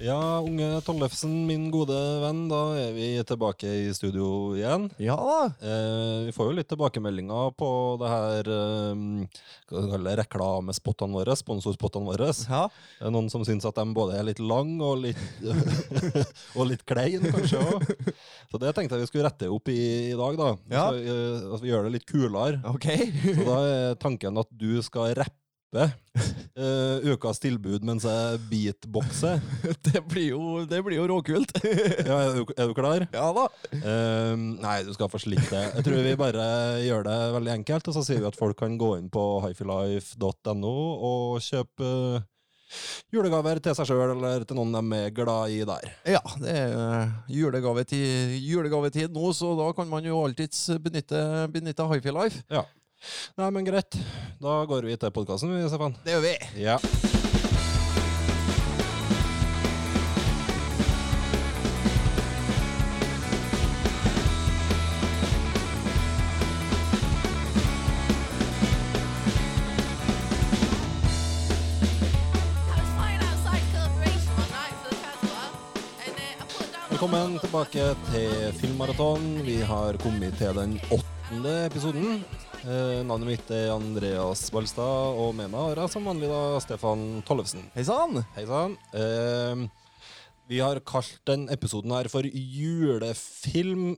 Ja, unge Tollefsen, min gode venn, da er vi tilbake i studio igjen. Ja. Eh, vi får jo litt tilbakemeldinger på det her eh, reklamespottene våre, sponsorspottene våre. Ja. Det er noen som syns at de både er litt lang og litt, og litt klein, kanskje òg. Så det tenkte jeg vi skulle rette opp i i dag, da. Ja. Så, eh, at vi gjør det litt kulere. Ok. Så da er tanken at du skal rappe eh, ukas tilbud mens jeg beatboxer. det blir jo, det blir jo råkult. Ja, er, du, er du klar? ja da. Uh, nei, du skal få slikke det. Jeg tror vi bare gjør det veldig enkelt, og så sier vi at folk kan gå inn på hifilife.no og kjøpe uh, julegaver til seg sjøl eller til noen de er glad i der. Ja, det er eh, julegavetid, julegavetid nå, så da kan man jo alltids benytte, benytte Hifi Life. Ja. Nei, men greit. Da går vi til podkasten, Stefan. Det gjør vi. Ja. Velkommen tilbake til Filmmaraton. Vi har kommet til den åttende episoden. Eh, navnet mitt er Andreas Balstad, og med meg har jeg som vanlig da Stefan Tollefsen. Hei sann. Hei sann. Eh, vi har kalt den episoden her for julefilm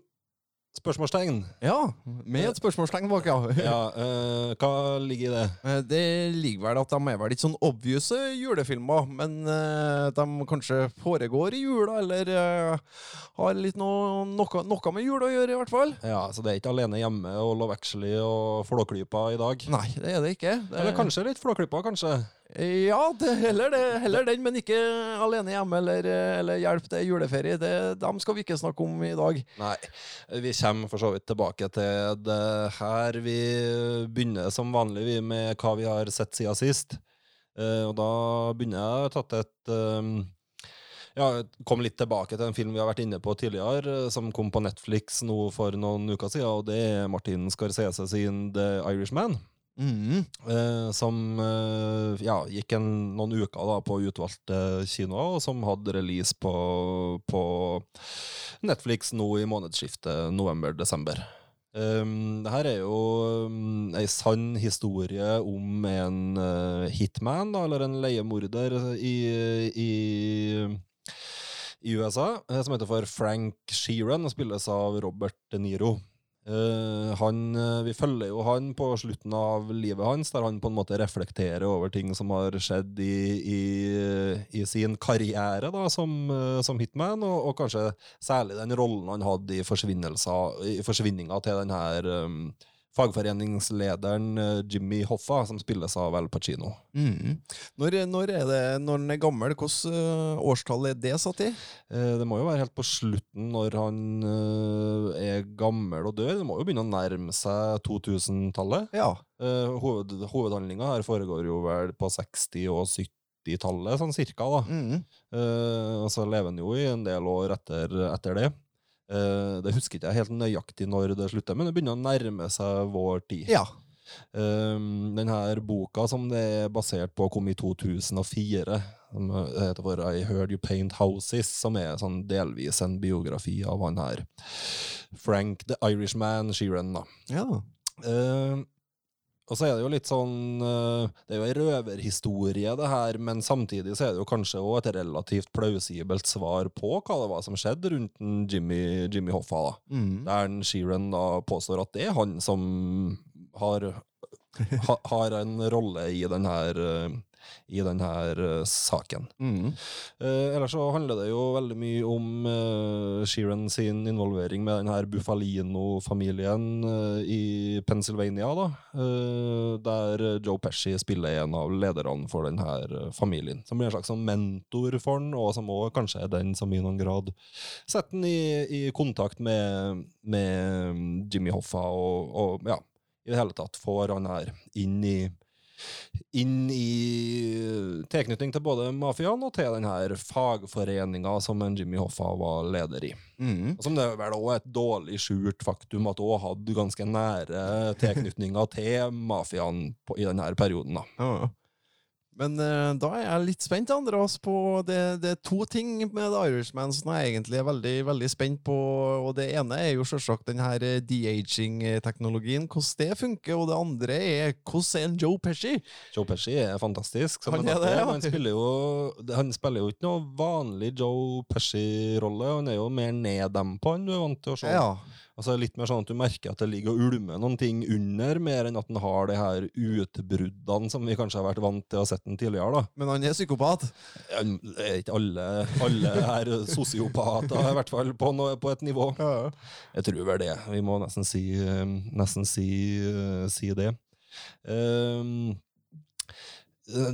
Spørsmålstegn. Ja, med et spørsmålstegn bak, ja. Ja, uh, hva ligger i det? Eh, Det ligger vel at de er vel ikke sånn obvious julefilmer, men uh, de kanskje foregår i jula, eller eh, har litt noe, noe, noe med jula å gjøre, i hvert fall. Ja, Så det er ikke Alene hjemme og Love Actually og Flåklypa i dag? Nei, det er det ikke. Det, Eller kanskje litt Flåklypa, kanskje? Ja, det, heller, det, heller den, men ikke alene hjemme eller, eller hjelp til juleferie. Det, dem skal vi ikke snakke om i dag. Nei. Vi kommer for så vidt tilbake til det her. Vi begynner som vanlig med hva vi har sett siden sist. Eh, og da begynner jeg å tatt et um, ja, kom litt tilbake til en film vi har vært inne på tidligere, eh, som kom på Netflix nå for noen uker siden, og det er Martin Scorsese sin The Irishman. Mm. Eh, som eh, ja, gikk en, noen uker da, på utvalgte kinoer, og som hadde release på, på Netflix nå i månedsskiftet november-desember. Um, det her er jo um, ei sann historie om en uh, hitman, da, eller en leiemorder i, i, i USA, eh, som heter for Frank Sheeran, og spilles av Robert De Niro. Eh, han, eh, vi følger jo han på slutten av livet hans, der han på en måte reflekterer over ting som har skjedd i, i, i sin karriere da, som, eh, som hitman, og, og kanskje særlig den rollen han hadde i, i forsvinninga til den her um, fagforeningslederen eh, Jimmy Hoffa, som spilles av Al Pacino. Mm. Når, når er det når han er gammel? Hvilket uh, årstall er det satt i? Eh, Det må jo være helt på slutten når han eh, er gammel og dør. Det må jo begynne å nærme seg 2000-tallet. Ja. Hoved, Hovedhandlinga her foregår jo vel på 60- og 70-tallet, sånn cirka. da. Mm. Uh, og så lever han jo i en del år etter, etter det. Eh, det husker ikke jeg helt nøyaktig når det slutter, men det begynner å nærme seg vår tid. ja. Um, den her boka som det er basert på, kom i 2004. Som heter for I Heard You Paint Houses, som er sånn delvis en biografi av han her. Frank the Irishman Sheeran, da. ja. Um, og så er det jo litt sånn uh, Det er jo ei røverhistorie, det her, men samtidig så er det jo kanskje også et relativt plausibelt svar på hva det var som skjedde rundt Jimmy, Jimmy Hoffa. da. Mm. Der Sheeran da påstår at det er han som har, ha, har en rolle i den her, eh, i denne uh, saken. Mm. Eh, ellers så handler det jo veldig mye om eh, Sheeran sin involvering med denne Buffalino-familien eh, i Pennsylvania, da. eh, der Joe Pesci spiller en av lederne for denne eh, familien. Som blir en slags sånn mentor for den, og som også kanskje er den som i noen grad setter den i, i kontakt med, med Jimmy Hoffa, og, og ja, i det hele tatt får han her inn i inn i tilknytning til både mafiaen og til den her fagforeninga som en Jimmy Hoffa var leder i. Mm. Som det er vel òg et dårlig skjult faktum at òg hadde ganske nære tilknytninger til mafiaen i denne perioden. da. Ja. Men uh, da er jeg litt spent, Andreas, på det, det er to ting med The Irishman som jeg egentlig er veldig, veldig spent på. Og det ene er jo selvsagt den her eh, de-aging-teknologien, hvordan det funker. Og det andre er hvordan er Joe Pesci? Joe Pesci er fantastisk. Han er det, ja. Han spiller jo Han spiller jo ikke noe vanlig Joe Pesci-rolle. Han er jo mer neddempa enn du er vant til å se. Ja. Altså Litt mer sånn at du merker at det ligger og ulmer noen ting under, mer enn at han har de her utbruddene som vi kanskje har vært vant til å ha sett den tidligere. da. Men han er psykopat. Ja, Det er ikke alle, alle her sosiopater, i hvert fall på, noe, på et nivå. Jeg tror vel det. Vi må nesten si, eh, nesten si, eh, si det. Um,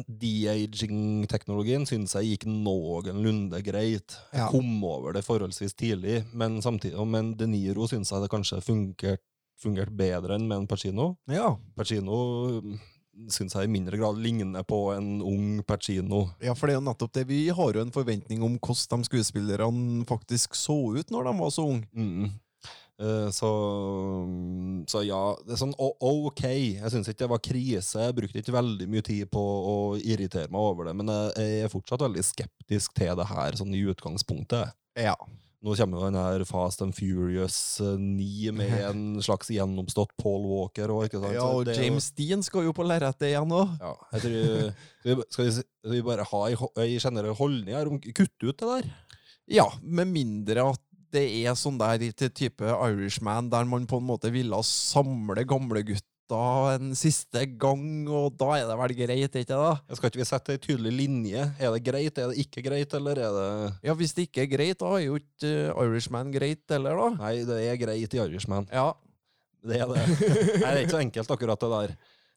De-aging-teknologien syns jeg gikk noenlunde greit. Jeg Ja. kom over det forholdsvis tidlig, men samtidig, men De Niro syns jeg det kanskje fungerte fungert bedre enn med en Pacino. Ja. Pacino syns jeg i mindre grad ligner på en ung Pacino. ja, for det er jo nettopp det. Vi har jo en forventning om hvordan de skuespillerne faktisk så ut når de var så unge. Mm. Eh, så, så ja, det er sånn ok. Jeg syns ikke det var krise. Jeg brukte ikke veldig mye tid på å irritere meg over det, men jeg, er fortsatt veldig skeptisk til det her sånn i utgangspunktet. Ja. Nå kommer jo den her Fast and Furious eh, 9 med en slags gjennomstått Paul Walker. Og, ja, og James Dean skal jo på lerretet igjen nå. ja, jeg tror, skal, vi, skal, vi, vi bare ha ei generell holdning her om kutte ut det der? Ja, med mindre at det er sånn der type Irishman, der man på en måte ville samle gamlegutta en siste gang, og da er det vel greit, ikke det? Skal ikke vi sette ei tydelig linje? Er det greit, er det ikke greit, eller er det Ja, hvis det ikke er greit, da er jo ikke eh, Irishman greit heller, da. Nei, det er greit i Irishman. Ja, Det er det. Nei, det er ikke så enkelt, akkurat det der.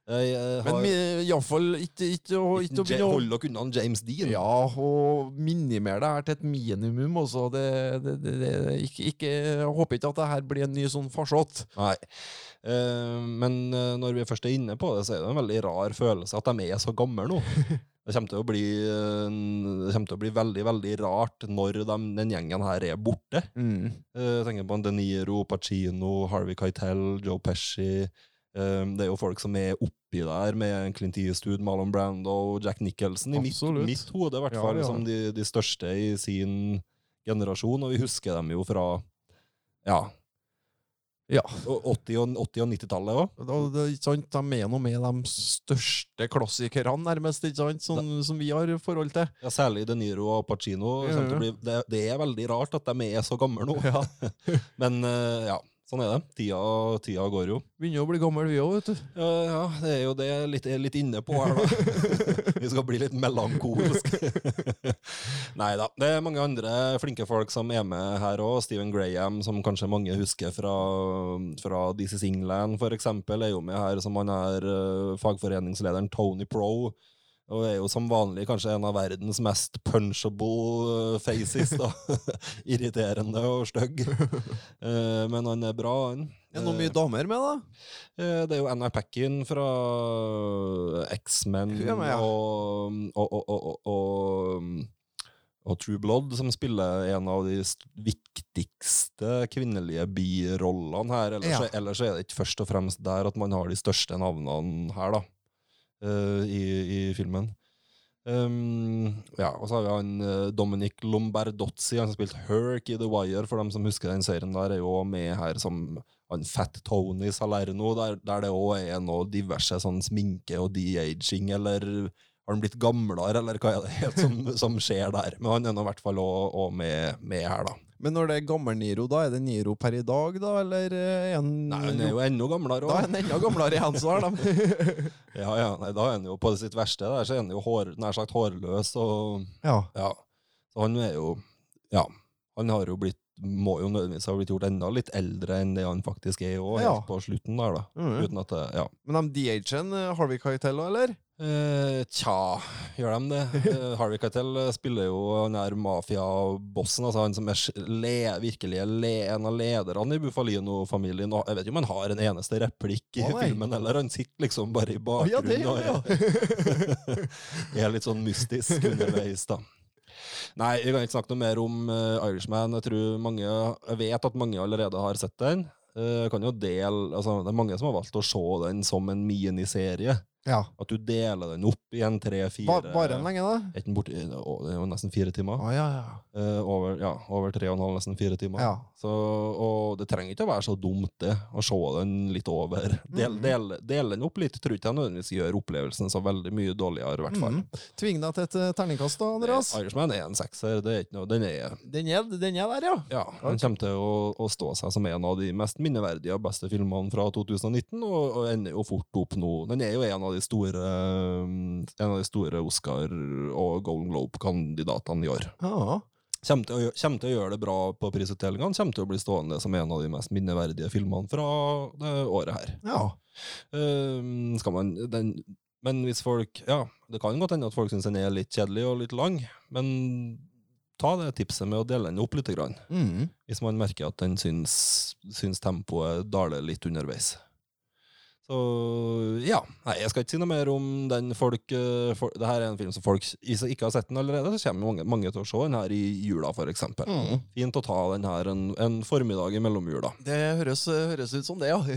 Jeg, jeg men har, Men iallfall ikke, ikke, ikke, ikke Hold dere unna James Dean. Ja, og minimer det her til et minimum også. Det, det, det, ikke, ikke, jeg håper ikke at det her blir en ny sånn farsott. Nei. Uh, men eh, når vi først er inne på det, så er det en veldig rar følelse at de er så gamle nå. Det kommer til å bli, eh, det kommer til å bli veldig veldig rart når de, den gjengen her er borte. Mm. Eh, Jeg tenker på De Niro, Pacino, Harvey Keitel, Joe Pesci. Eh, Det er jo folk som er oppi der, med Clint Eastwood, Marlon Brando, Jack Nicholson, i mitt, mitt hode i hvert fall, ja. som de, de største i sin generasjon. Og vi husker dem jo fra ja, Ja. 80- og, 80 og 90-tallet òg. De er noe med de største klassikerne, nærmest? Sånn, som vi har forhold til. Ja, særlig De Niro og Pacino. Ja, ja. det, det er veldig rart at de er så gamle nå. Ja. Men eh, ja, sånn er det. Tida, tida går jo. Begynner å bli gammel, vi òg, vet du. Ja, ja, det er jo det jeg litt, er litt inne på her, da. Vi skal bli litt melankolsk. Nei da. Det er mange andre flinke folk som er med her òg. Stephen Graham, som kanskje mange husker fra, fra This is England, eksempel, er jo med her som han er eh, fagforeningslederen Tony Pro. Og er jo som vanlig kanskje en av verdens mest punchable eh, faces. da. Irriterende og stygg. Eh, Men han er bra, han. Er det noe mye damer med, da? Eh, Det er jo Anna Packin fra X-Men ja. og, og, og, og, og, og True Blood, som spiller en av de viktigste kvinnelige birollene her. Ellers, Ja. ellers er det ikke først og fremst der at man har de største navnene her, da, eh, i, i filmen. Um, ja, og så har vi han eh, Dominic Lombardozzi, han som spilte Herc i The Wire. For dem som husker den serien der, er jo med her som han Fat Tony Salerno, der, der det òg er noe diverse sånn sminke og de-aging, eller Har han blitt gamlere, eller hva er det som, som skjer der? Men han er nå i hvert fall òg med, med her, da. Men når det er gammel Niro, da er det Niro per i dag, da, eller eh, er han Nei, han er jo enda gamlere Da er han enda gamlere i så da. Ja, ja, nei, da er han jo på sitt verste. Der så er han jo hår, nær sagt hårløs. og ja. ja. Så han er jo Ja. Han har jo blitt må jo nødvendigvis ha blitt gjort enda litt eldre enn det han faktisk er òg, helt på slutten der, da. Mhm. Uten at det Ja. Men de DH-en, eh, Harvey Keitel, eller? Eh, tja, gjør de det? Eh, Harvey Keitel eh, spiller jo den der mafiabossen, altså han som er le, virkelig le, en av lederne i Bufalino-familien. Jeg vet ikke om han har en eneste replikk i Oi. filmen, eller han sitter liksom bare i ja, bakgrunnen og gjør det, er, er litt sånn mystisk underveis, da. Nei, vi kan ikke snakke noe mer om eh, Irishman. Jeg tror mange, jeg vet at mange allerede har sett den. Jeg kan jo dele, altså, det er mange som har valgt å se den som en miniserie. Ja. At du deler den opp i en tre-fire Ba, den lenge, da? den borti, Det er jo nesten fire timer. Å, ja, ja. Eh, over, ja, over tre og en halv, nesten fire timer. ja. Så, og det trenger ikke å være så dumt, det. Å se den litt over. Del, mm. del, dele den opp litt tror ikke jeg nødvendigvis gjør opplevelsen så veldig mye dårligere, i hvert fall. Mm. Tving deg til et eh, terningkast, da, Andreas. Irishman er en sekser. Det er ikke noe, den er Den er, den er der, ja. ja, den kommer til å, å stå seg som en av de mest minneverdige og beste filmene fra 2019, og, og ender jo fort opp nå. Den er jo en av de store um, En av de store Oscar- og Golden Globe-kandidatene i år. ja. Kommer til, å, kommer til å gjøre det bra på prisutdelingene, kommer til å bli stående som en av de mest minneverdige filmene fra det året her. ja. Um, skal man, den, men hvis folk Ja, det kan godt hende at folk syns den er litt kjedelig og litt lang, men ta det tipset med å dele den opp litt. Mhm. Hvis man merker at den syns, syns tempoet daler litt underveis. Så ja. Nei, jeg skal ikke si noe mer om den folk, eh, for, Det her er en film som folk ikke har sett den allerede, så kommer mange, mange til å se den her i jula, eksempel. Mhm. Fint å ta den her en, en formiddag i mellomjula. Det høres, høres ut som det, ja.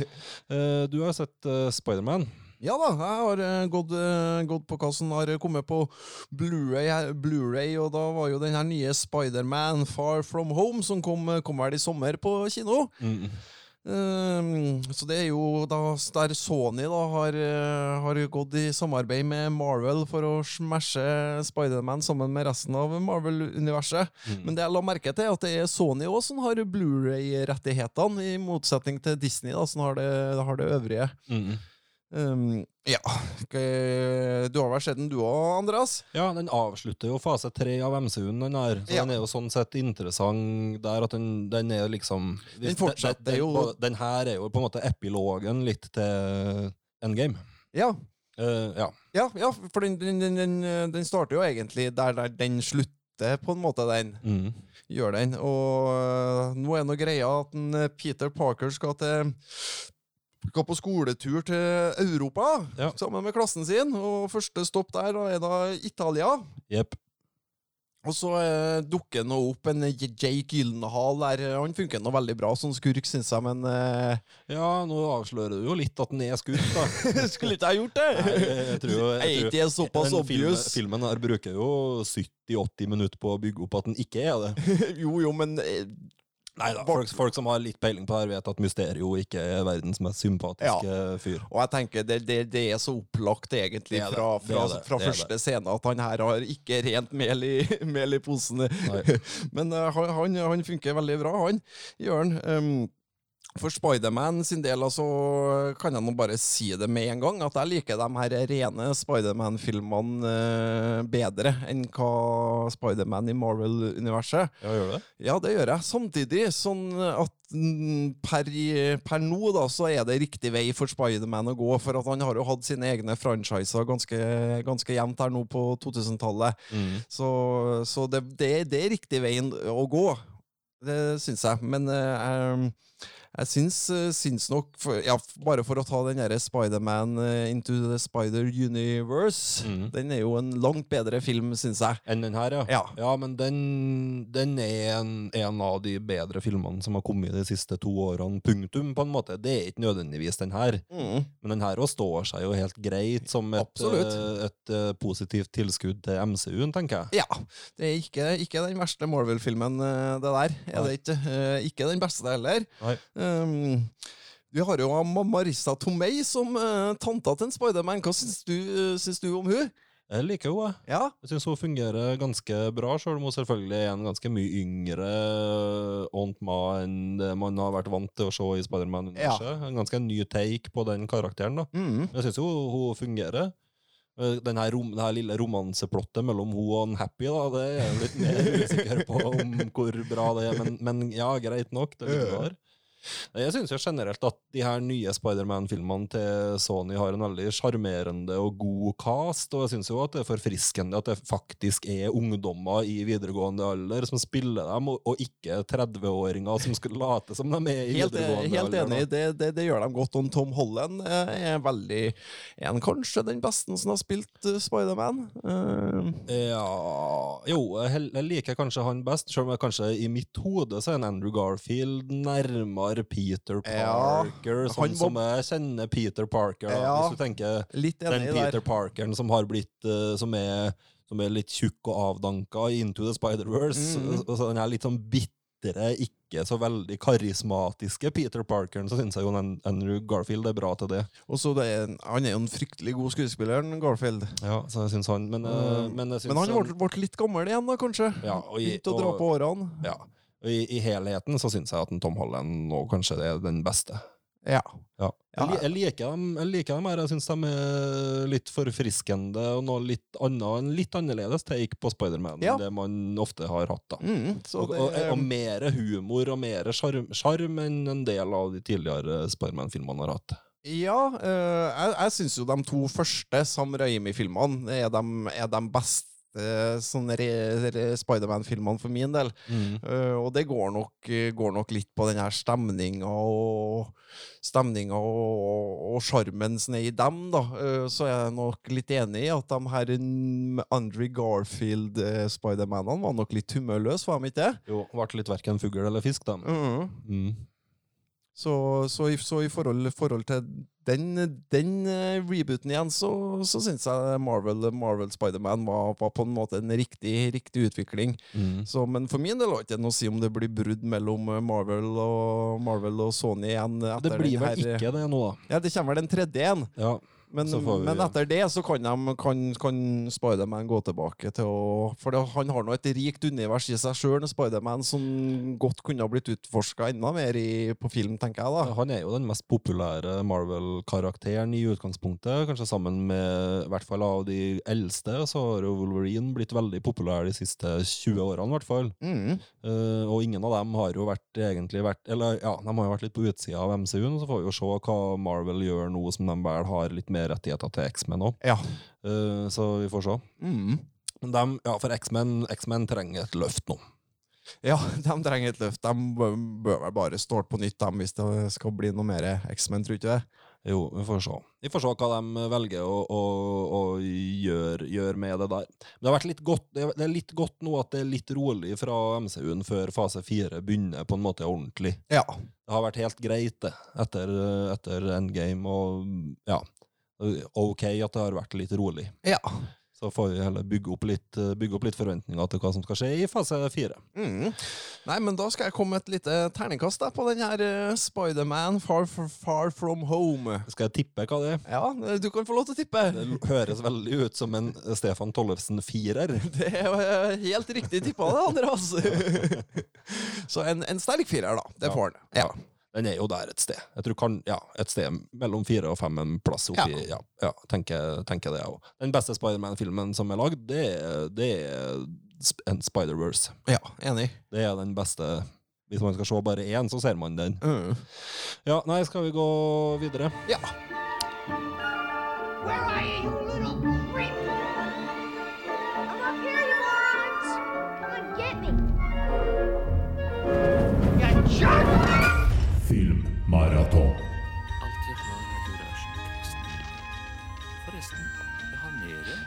Eh, du har sett uh, Spiderman. Ja da, jeg har eh, gått, eh, gått på som har kommet på Blu-ray, Blu-ray, og da var jo den her nye Spiderman Far From Home, som kom, kom vel i sommer på kino. Mm. Ehm, så det er jo da der Sony da har, eh, har gått i samarbeid med Marvel for å smashe Spiderman sammen med resten av Marvel-universet. Mm. Men det jeg la merke til, er at det er Sony også som har Blu-ray-rettighetene, i motsetning til Disney, da, som har det, har det øvrige. Mm. Ehm, ja Du har vel sett den du òg, Andreas? Ja, den avslutter jo fase tre av MCU-en, den her. Så Ja. den er jo sånn sett interessant der at den, den er liksom Den fortsetter den, jo- Den, den her er jo på en måte epilogen litt til Endgame. Ja. Uh, ja. Ja, ja for den, den, den, den, den starter jo egentlig der, der den slutter, på en måte, den. Mm. Gjør den. Og øh, nå er nå greia at en, Peter Parker skal til skal på skoletur til Europa Ja. sammen med klassen sin. Og første stopp der er da Italia. Yep. Og så eh, dukker nå opp en Jake Gyllenhaal der. Han funker nå veldig bra som skurk, syns jeg, men eh, Ja, nå avslører du jo litt at den er skurk, da. Skulle ikke jeg gjort det? Nei, jeg tror jo Er såpass den filmen, obvious? filmen her bruker jo 70-80 minutter på å bygge opp at den ikke er det. jo, jo, men eh, Nei da, folk, folk som har litt peiling på det her, vet at Mysterio ikke er verdens mest sympatiske fyr. Og jeg tenker det, det, det er så opplagt egentlig Det fra, fra, fra er første scene at han her har ikke rent mel i, mel i posen. Men uh, han, han, han funker veldig bra, han. Jørn. Um, for Spiderman sin del altså, kan jeg nå bare si det med en gang, at jeg liker de her rene Spiderman-filmene eh, bedre enn hva Spiderman i Marvel-universet. Ja, gjør det? Ja, det gjør jeg. Samtidig sånn at mm, per, per nå da, så er det riktig vei for Spiderman å gå, for at han har jo hatt sine egne franchiser ganske, ganske jevnt her nå på 2000-tallet. Mm. Så, så det, det, det er riktig veien å gå. Det syns jeg. Men eh, jeg, syns, eh, syns nok for, ja, Bare for å ta den derre Spiderman eh, Into the Spider Universe. Mm. Den er jo en langt bedre film, syns jeg. Enn den her, ja. Ja. men den, den er en, en av de bedre filmene som har kommet de siste to årene. Punktum, på en måte. Det er ikke nødvendigvis den her. Mm. Men den her også står seg jo helt greit som et, eh, et eh, positivt tilskudd til MCU-en, tenker jeg. Ja. Det er ikke, ikke den verste Marvel-filmen, det der. Er det ikke? Ikke den beste heller. Nei. Um, vi har jo Ma- Marissa Tomei som uh, tanta til en Spiderman. Hva syns du, syns du om hun? Jeg liker henne, jeg. Ja. Jeg syns hun fungerer ganske bra, selv om hun selvfølgelig er en ganske mye yngre Aunt Ma enn det man har vært vant til å se i Spiderman-universet. En ganske ny take på den karakteren. da. Mm. Jeg syns hun, hun fungerer. Eh, Den her, rom, her lille romanseplottet mellom hun og en Happy, da, det er jeg litt mer usikker på om hvor bra det er, men, men ja, greit nok. Det ligger der. Jeg syns jo generelt at de her nye Spiderman-filmene til Sony har en veldig sjarmerende og god cast, og jeg syns jo at det er forfriskende at det faktisk er ungdommer i videregående alder som spiller dem, og, ikke 30-åringer som skulle late som de er i Helt, videregående helt alder. Helt enig, det, det, det gjør de godt. Og Tom Holland eh, er veldig en kanskje den beste som har spilt uh, Spiderman? Uh. Ja Jo, jeg liker kanskje han best, selv om jeg kanskje i mitt hode så er en Andrew Garfield nærmere Peter Parker, ja, sånn som jeg kjenner Peter Parker. Da. Ja, Hvis du tenker den Peter der. Parkeren som har blitt uh, som, er, som er litt tjukk og avdanka i Into the Spider-Verse. Mm. og så den her litt sånn bitre, ikke så veldig karismatiske Peter Parkeren, så syns jeg jo Andrew Garfield er bra til det. Og så Han er jo en fryktelig god skuespiller, Garfield. Ja, så jeg synes han Men, eh, Mm. men, jeg synes Men han ble, ble litt gammel igjen, da, kanskje? Ja, og Begynte å dra på årene. Ja. I, I helheten så syns jeg at en Tom Holland nå kanskje er den beste. Ja. Ja. Jeg, jeg, liker dem, jeg liker dem her. Jeg syns de er litt forfriskende og noe litt annet, en litt annerledes take på Spiderman Ja. enn det man ofte har hatt. da. Mm, så Og, det, og, og mer humor og mer sjarm enn en del av de tidligere Spiderman-filmene har hatt. Ja, øh, jeg, jeg syns jo de to første Sam Raimi-filmene er er de beste re- re- Spiderman-filmene for min del. Eh, og det går nok, går nok litt på den her stemninga og Stemninga og sjarmen som er i dem, da. Uh, så er jeg nok litt enig i at de her mm, Andre Garfield-Spidermanene var nok litt humørløse, var de ikke det? Jo, ble litt verken fugl eller fisk, da. Mm. Mm. Så, så, i, så i forhold, forhold til den, den eh, rebooten igjen, så, så syns jeg Marvel, Marvel Spiderman var, var på en måte en riktig, riktig utvikling. Mm. Så, men for min del har ikke noe å si om det blir brudd mellom eh, Marvel og, Marvel og Sony igjen. Det blir vel her- ikke det nå, da. Ja, det kommer vel en tredje en. Ja. Men, vi- men etter det så kan, de, kan, kan Spiderman gå tilbake til å For det, han har nå et rikt univers i seg sjøl, Spiderman, som godt kunne ha blitt utforska enda mer i, på film, tenker jeg. da. Han er jo den mest populære Marvel-karakteren i utgangspunktet, kanskje sammen med i hvert fall av de eldste. Så har jo Wolverine blitt veldig populær de siste 20 årene, i hvert fall. Mm. Uh, og ingen av dem har jo vært egentlig vært Eller ja, de har jo vært litt på utsida av MCU-en, så får vi jo se hva Marvel gjør nå som de vel har litt mer rettigheter til X-Men òg. Ja. så vi får se. Mm. De, ja, for X-Men X-Men trenger et løft nå. Ja, de trenger et løft. De bør vel bare starte på nytt dem, hvis det skal bli noe mer X-Men, tror du ikke det? Jo, vi får se. Vi får se hva de velger å, å, å gjøre gjør med det der. Men det har vært litt godt, det er litt godt nå at det er litt rolig fra MCU-en før fase fire begynner på en måte ordentlig. Ja. Det har vært helt greit, det, etter, etter endgame, og ja. Ok at det har vært litt rolig. ja. Så får vi heller bygge opp litt, bygge opp litt forventninger til hva som skal skje i fase fire. Mm. Nei, men da skal jeg komme med et lite terningkast da, på den her eh, Spiderman Far, Far, From Home. Skal jeg tippe hva det er? Ja, du kan få lov til å tippe. Det høres veldig ut som en Stefan Tollefsen-firer. Det er jo eh, helt riktig tippa, det, Andreas. Så en, en sterk firer, da. Det får han. Ja. Den er jo der et sted. Jeg tror kan, ja, Et sted mellom fire og fem en plass oppi Ja, ja, tenker, tenker det òg. Den beste Spiderman-filmen som er lagd, det, det er en Spider-Verse. ja, enig. Det er den beste Hvis man skal se bare én, så ser man den. Mm. Ja, nei, skal vi gå videre? Ja. Where are you, you little creep? I'm up here, you morons! Come on, get me! You jerk!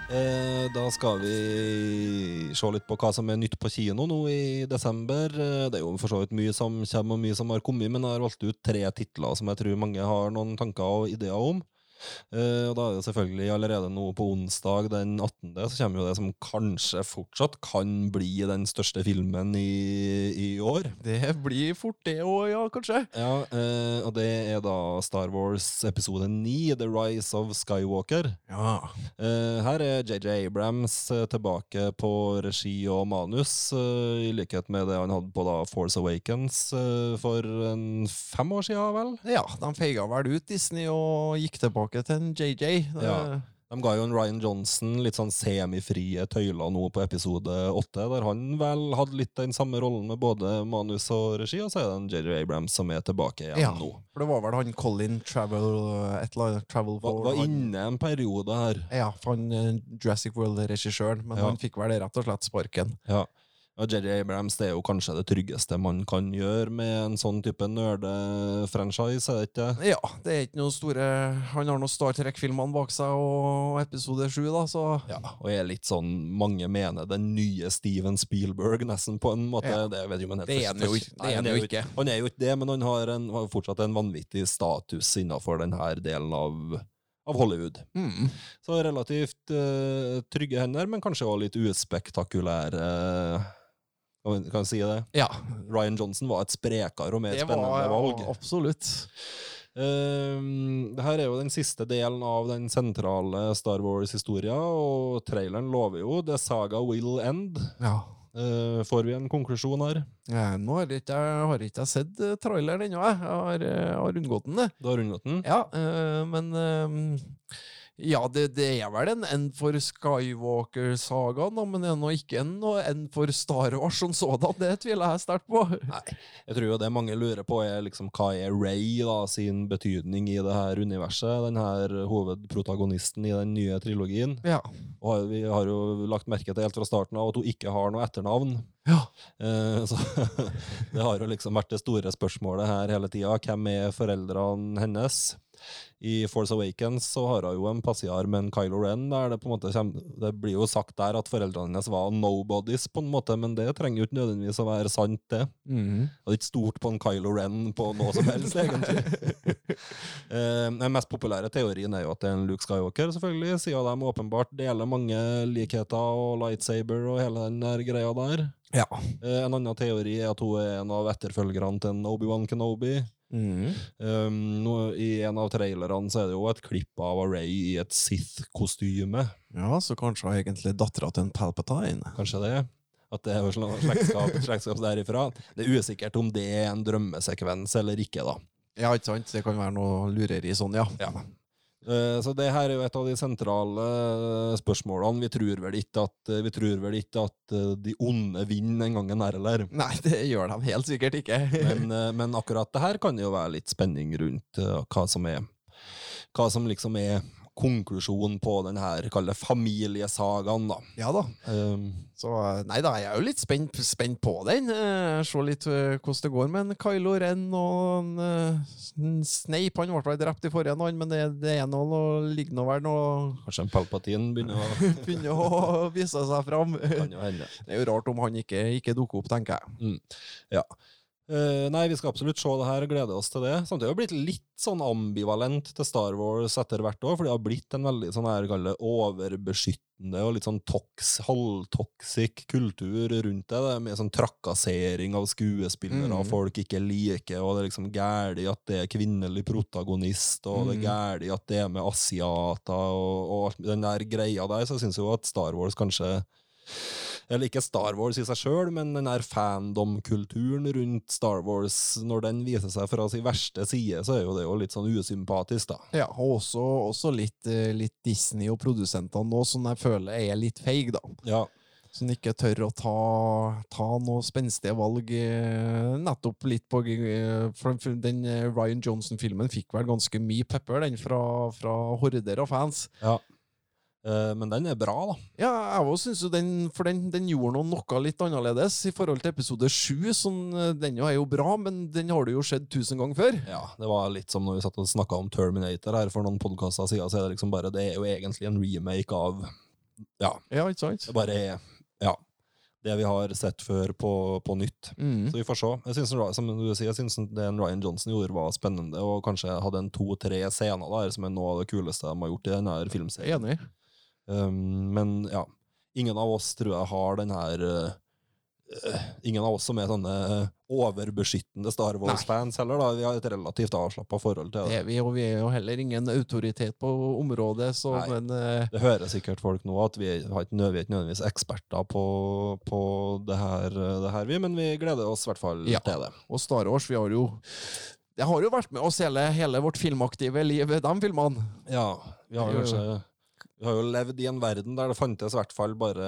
Eh, da skal vi se litt på hva som er nytt på kino nå i desember. Eh, det er jo for så vidt mye som kommer og mye som har kommet, men jeg har valgt ut tre titler som jeg tror mange har noen tanker og ideer om. Eh, og da er det selvfølgelig allerede nå på onsdag den 18. så kommer jo det som kanskje fortsatt kan bli den største filmen i, i år. Det blir fort det òg, ja, kanskje. Ja, uh, og det er da Star Wars episode 9, The Rise of Skywalker. Ja. Uh, her er JJ Abrams tilbake på regi og manus, i likhet med det han hadde på da Force Awakens for en fem år siden, vel? ja, de feiga vel ut Disney og gikk tilbake til en JJ. Ja. De ga jo en Ryan Johnson litt sånn semifrie tøyler nå på episode åtte, der han vel hadde litt den samme rollen med både manus og regi, og så er det en JJ Abrams som er tilbake igjen Ja. nå. For det var vel han Colin Travel et eller annet Travel for var var inne en periode her. Ja, for han eh, Jurassic World-regissøren, men Ja. han fikk vel rett og slett sparken. Ja. JJ Abrams det er jo kanskje det tryggeste man kan gjøre med en sånn type nerdefranchise, er det ikke? Ja, det er ikke noe store Han har noen Star Trek-filmene bak seg og episode sju, da, så Ja, og er litt sånn mange mener den nye Steven Spielberg, nesten på en måte. Ja. Det vet jo, men helt Det er han jo er jo ikke. Han er jo ikke det, men han har, en, har fortsatt en vanvittig status innenfor denne delen av, av Hollywood. mm. Så relativt uh, trygge hender, men kanskje også litt uspektakulære kan vi- kan vi si det? Ja. Ryan Johnson var et sprekere og mer spennende valg. ja, absolutt. Um, det her er jo den siste delen av den sentrale Star Wars-historia, og traileren lover jo 'The saga will end'. Ja. Uh, får vi en konklusjon her? Ja, nå har ikke jeg har ikke jeg sett eh, traileren ennå, jeg. Jeg har, eh, har unngått den. det. Du har unngått den? Ja, uh, men eh, Ja, det, det er vel en end for Skywalker-sagaen, men det er nå ikke en end for Star Wars som sådan. Det tviler jeg sterkt på. Nei, Jeg tror jo det mange lurer på, er liksom hva er Ray da, sin betydning i det her universet? Den her hovedprotagonisten i den nye trilogien. Ja. Og vi har jo lagt merke til helt fra starten av at hun ikke har noe etternavn. Ja. Eh, så det har jo liksom vært det store spørsmålet her hele tida. Hvem er foreldrene hennes? I Force Awakens så har hun jo en passiar med en Kylo Ren. Der det på en måte kommer, det blir jo sagt der at foreldrene hennes var nobodies, på en måte, men det trenger jo ikke nødvendigvis å være sant, det. Mhm. Det er ikke stort på en Kylo Ren på noe som helst, egentlig. Eh, den mest populære teorien er jo at det er en Luke Skywalker, selvfølgelig, siden de åpenbart deler mange likheter og lightsaber og hele den der greia der. Ja. Eh, en annen teori er at hun er en av etterfølgerne til Obi-Wan Kenobi. Mm. Um, nå, I en av trailerne så er det jo et klipp av Ray i et Sith-kostyme. ja, så kanskje hun egentlig dattera til en Palpatine. Kanskje det? At det er slektskap, slektskap derifra. Det er usikkert om det er en drømmesekvens eller ikke, da. Ja, ikke sant? Det kan være noe lureri sånn, ja. Ja. Eh, Så det her er jo et av de sentrale eh, spørsmålene. Vi tror vel ikke at, eh, vi vel ikke at de onde vinner en gang en her eller. Nei, det gjør de helt sikkert ikke. Men, men akkurat det her kan jo være litt spenning rundt hva som er Hva som liksom er konklusjonen på den her, kall det familiesagaen, da. ja da. Um, Så nei da, jeg er jo litt spent, spent på den. Uh, Se litt uh, hvordan det går med en Kylo Ren og en Snape. Han ble vel drept i forrige, han, men det, det er noe, noe, ligger nå vel noe kanskje en Palpatine begynner å Begynner å vise seg fram. Det er jo rart om han ikke, ikke dukker opp, tenker jeg. Eh, nei, vi skal absolutt se det her og glede oss til det. Samtidig har det blitt litt sånn ambivalent til Star Wars etter hvert år, for det har blitt en veldig sånn her, det overbeskyttende og litt sånn toks, halvtoxic kultur rundt det. Det er med sånn trakassering av skuespillere Mm. folk ikke liker, og det er liksom gærlig at det er kvinnelig protagonist, og det er Mm. gærlig at det er med asiater, og, og den der greia der, så jeg syns jo at Star Wars kanskje eller ikke Star Wars i seg sjøl, men den der fandom-kulturen rundt Star Wars, når den viser seg fra sin verste side, så er jo det jo litt sånn usympatisk, da. Ja, og også, også litt, eh, litt Disney og produsentene nå, som jeg føler er litt feig, da. Ja. Som ikke tør å ta, ta noe spenstige valg. eh, Nettopp litt på eh, den- Ryan Johnson-filmen fikk vel ganske mye pepper, den, fra, fra horder og fans. Eh, men den er bra, da. Ja, jeg også synes jo den For den, den gjorde noe, noe litt annerledes i forhold til episode sju. Sånn, eh, den jo er jo bra, men den har du jo sett tusen ganger før. Ja, Det var litt som når vi satt og snakka om Terminator her for noen podkaster siden, så er det liksom bare Det er jo egentlig en remake av Ja, Ja, ikke sant? det bare er Ja. det vi har sett før, på, på nytt. Mm. Så vi får se. Jeg synes, som du sier, jeg synes det Ryan Johnson gjorde, var spennende, og kanskje hadde en to-tre scener der som er noe av det kuleste de har gjort i denne er filmserien. enig. Um, men ja, ingen av oss tror jeg har den her uh, Ingen av oss som er sånne uh, overbeskyttende Star Wars-fans heller. da Vi har et relativt avslappa forhold til Det det. er vi, og vi er jo heller ingen autoritet på området, så Nei. men uh, Det hører sikkert folk nå, at vi har ikke vi er ikke nødvendigvis eksperter på, på det, her, det her, vi, men vi gleder oss i hvert fall Ja. til det. Og Star Wars, vi har jo Det har jo vært med oss hele, hele vårt filmaktive liv, de filmene. Ja, vi har Jo, jo. kanskje vi har jo levd i en verden der det fantes i hvert fall bare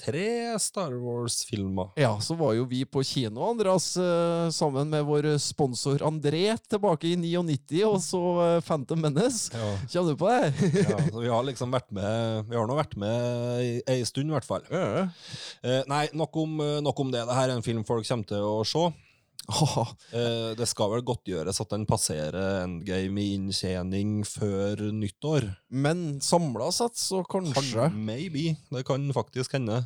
tre Star Wars-filmer. Ja, så var jo vi på kino, Andreas, eh, sammen med vår sponsor André tilbake i 99, og så eh, Phantom Menace. Ja. Kjenner du på det? Ja, så vi har liksom vært med Vi har nå vært med ei stund, i hvert fall. Ja. Eh, nei, nok om, nok om det. Dette er en film folk kommer til å se. Eh, det skal vel godtgjøres at den passerer endgame i inntjening før nyttår. Men samla sett, så kanskje Kan, maybe. Det kan faktisk hende.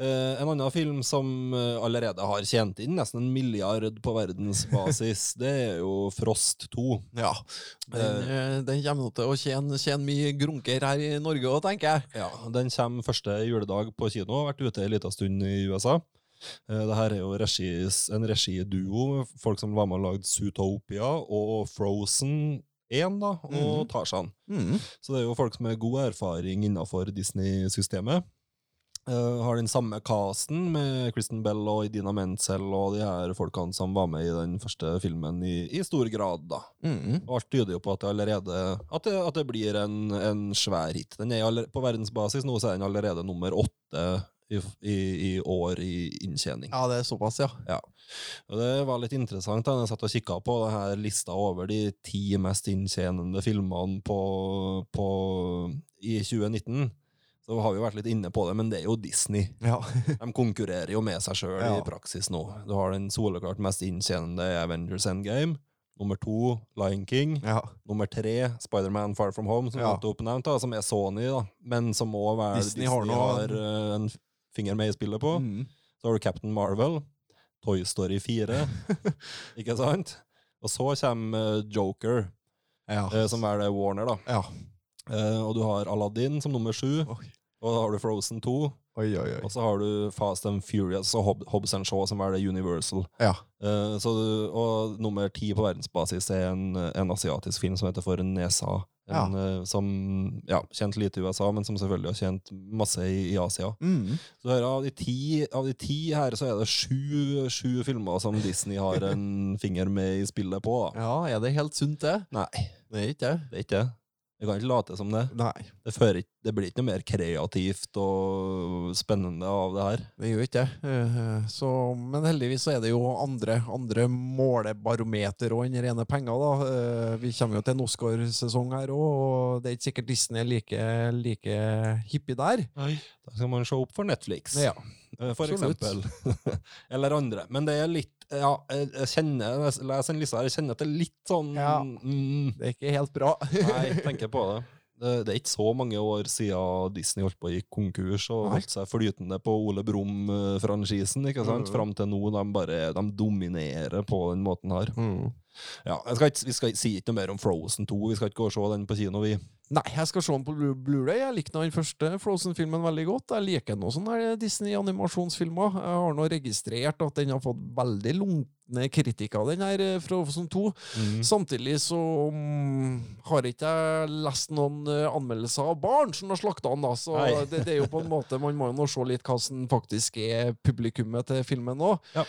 Eh, en annen film som eh, allerede har tjent inn nesten en milliard på verdensbasis, det er jo Frost 2. Ja. Den, eh, den kommer til å tjene, tjene mye grunker her i Norge òg, tenker jeg. Ja, Den kommer første juledag på kino. Har vært ute en liten stund i USA. Eh, Det her er jo regis, en regiduo. Folk som var med og lagde Zootopia og Frozen 1 da, og mm. Tarzan. Mm. Så det er jo folk som har god erfaring innenfor Disney-systemet. Uh, har den samme casten med Kristen Bell og Idina Menzel og de her folkene som var med i den første filmen i, i stor grad, da. Mm. Og alt tyder jo på at det allerede At det, at det blir en, en svær hit. Den er allerede, på verdensbasis nå så er den allerede nummer åtte i, i, i år i inntjening. Ja, det er såpass, ja. Og det var litt interessant da jeg satt og kikka på det her lista over de ti mest inntjenende filmene på, på, i 2019. Så har vi vært litt inne på det, men det er jo Disney. ja. De konkurrerer jo med seg sjøl Ja. i praksis nå. Du har den soleklart mest inntjenende Avengers Endgame. Nummer to Lion King. ja. Nummer tre Spiderman Far From Home, som, Ja. oppnevnt, da, som er Sony, da, men som må være Disney Disney, har har, eh, en finger med i spillet på. Mm. Så har du Captain Marvel, Toy Story 4, ikke sant? Og så kommer eh, Joker, ja. eh, som er det Warner, da. ja. Eh, og du har Aladdin som nummer sju. Og da har du Frozen 2. Oi, oi, oi. Og så har du Fast and Furious og Hob Hobbs and Shaw, som er det Universal. Ja. Uh, så du, og nummer ti på verdensbasis er en, en asiatisk film som heter For Nesa. En, eh, som ja, kjent lite i USA, men som selvfølgelig har kjent masse i, i Asia. Mm. Så her, av, de ti, av de ti her, så er det sju, sju filmer som Disney har en finger med i spillet på. Da. Ja, er det helt sunt, det? Nei, Det er ikke det. det er ikke det. Vi kan ikke late som det. Nei, Det, fører, ikke- det blir ikke noe mer kreativt og spennende av det her. det gjør ikke det. Eh, Så, men heldigvis så er det jo andre, andre målebarometer og enn rene penger, da. Eh, Vi kommer jo til en Oscarsesong her òg, og det er ikke sikkert Disney er like, like hippie der. Da skal man se opp for Netflix, Ja. eh, for eksempel. Eller andre. Men det er litt Ja, jeg, kjenner leser en liste her, jeg kjenner at det er litt sånn Ja. mm, Det er ikke helt bra. Nei, jeg tenker på det. det. Det er ikke så mange år siden Disney holdt på å gikk konkurs og Nei. holdt seg flytende på Ole Brumm-franchisen. ikke sant? Mm. Fram til nå de bare de dominerer på den måten her. Mm. Ja, skal ikke, Vi skal ikke si ikke noe mer om Frozen 2. Vi skal ikke gå og se den på kino, vi. Nei, jeg skal se den på Blu- Blu-ray. Jeg likte den første Frozen-filmen veldig godt. Jeg liker noen sånne Disney-animasjonsfilmer. Jeg har nå registrert at den har fått veldig lunkne av den her fra Frozen 2. Mm. Samtidig så mm, har ikke jeg lest noen eh, anmeldelser av barn som har slakta den, da. Så det, det er jo på en måte Man må jo nå se litt hva som faktisk er publikummet til filmen òg. Ja.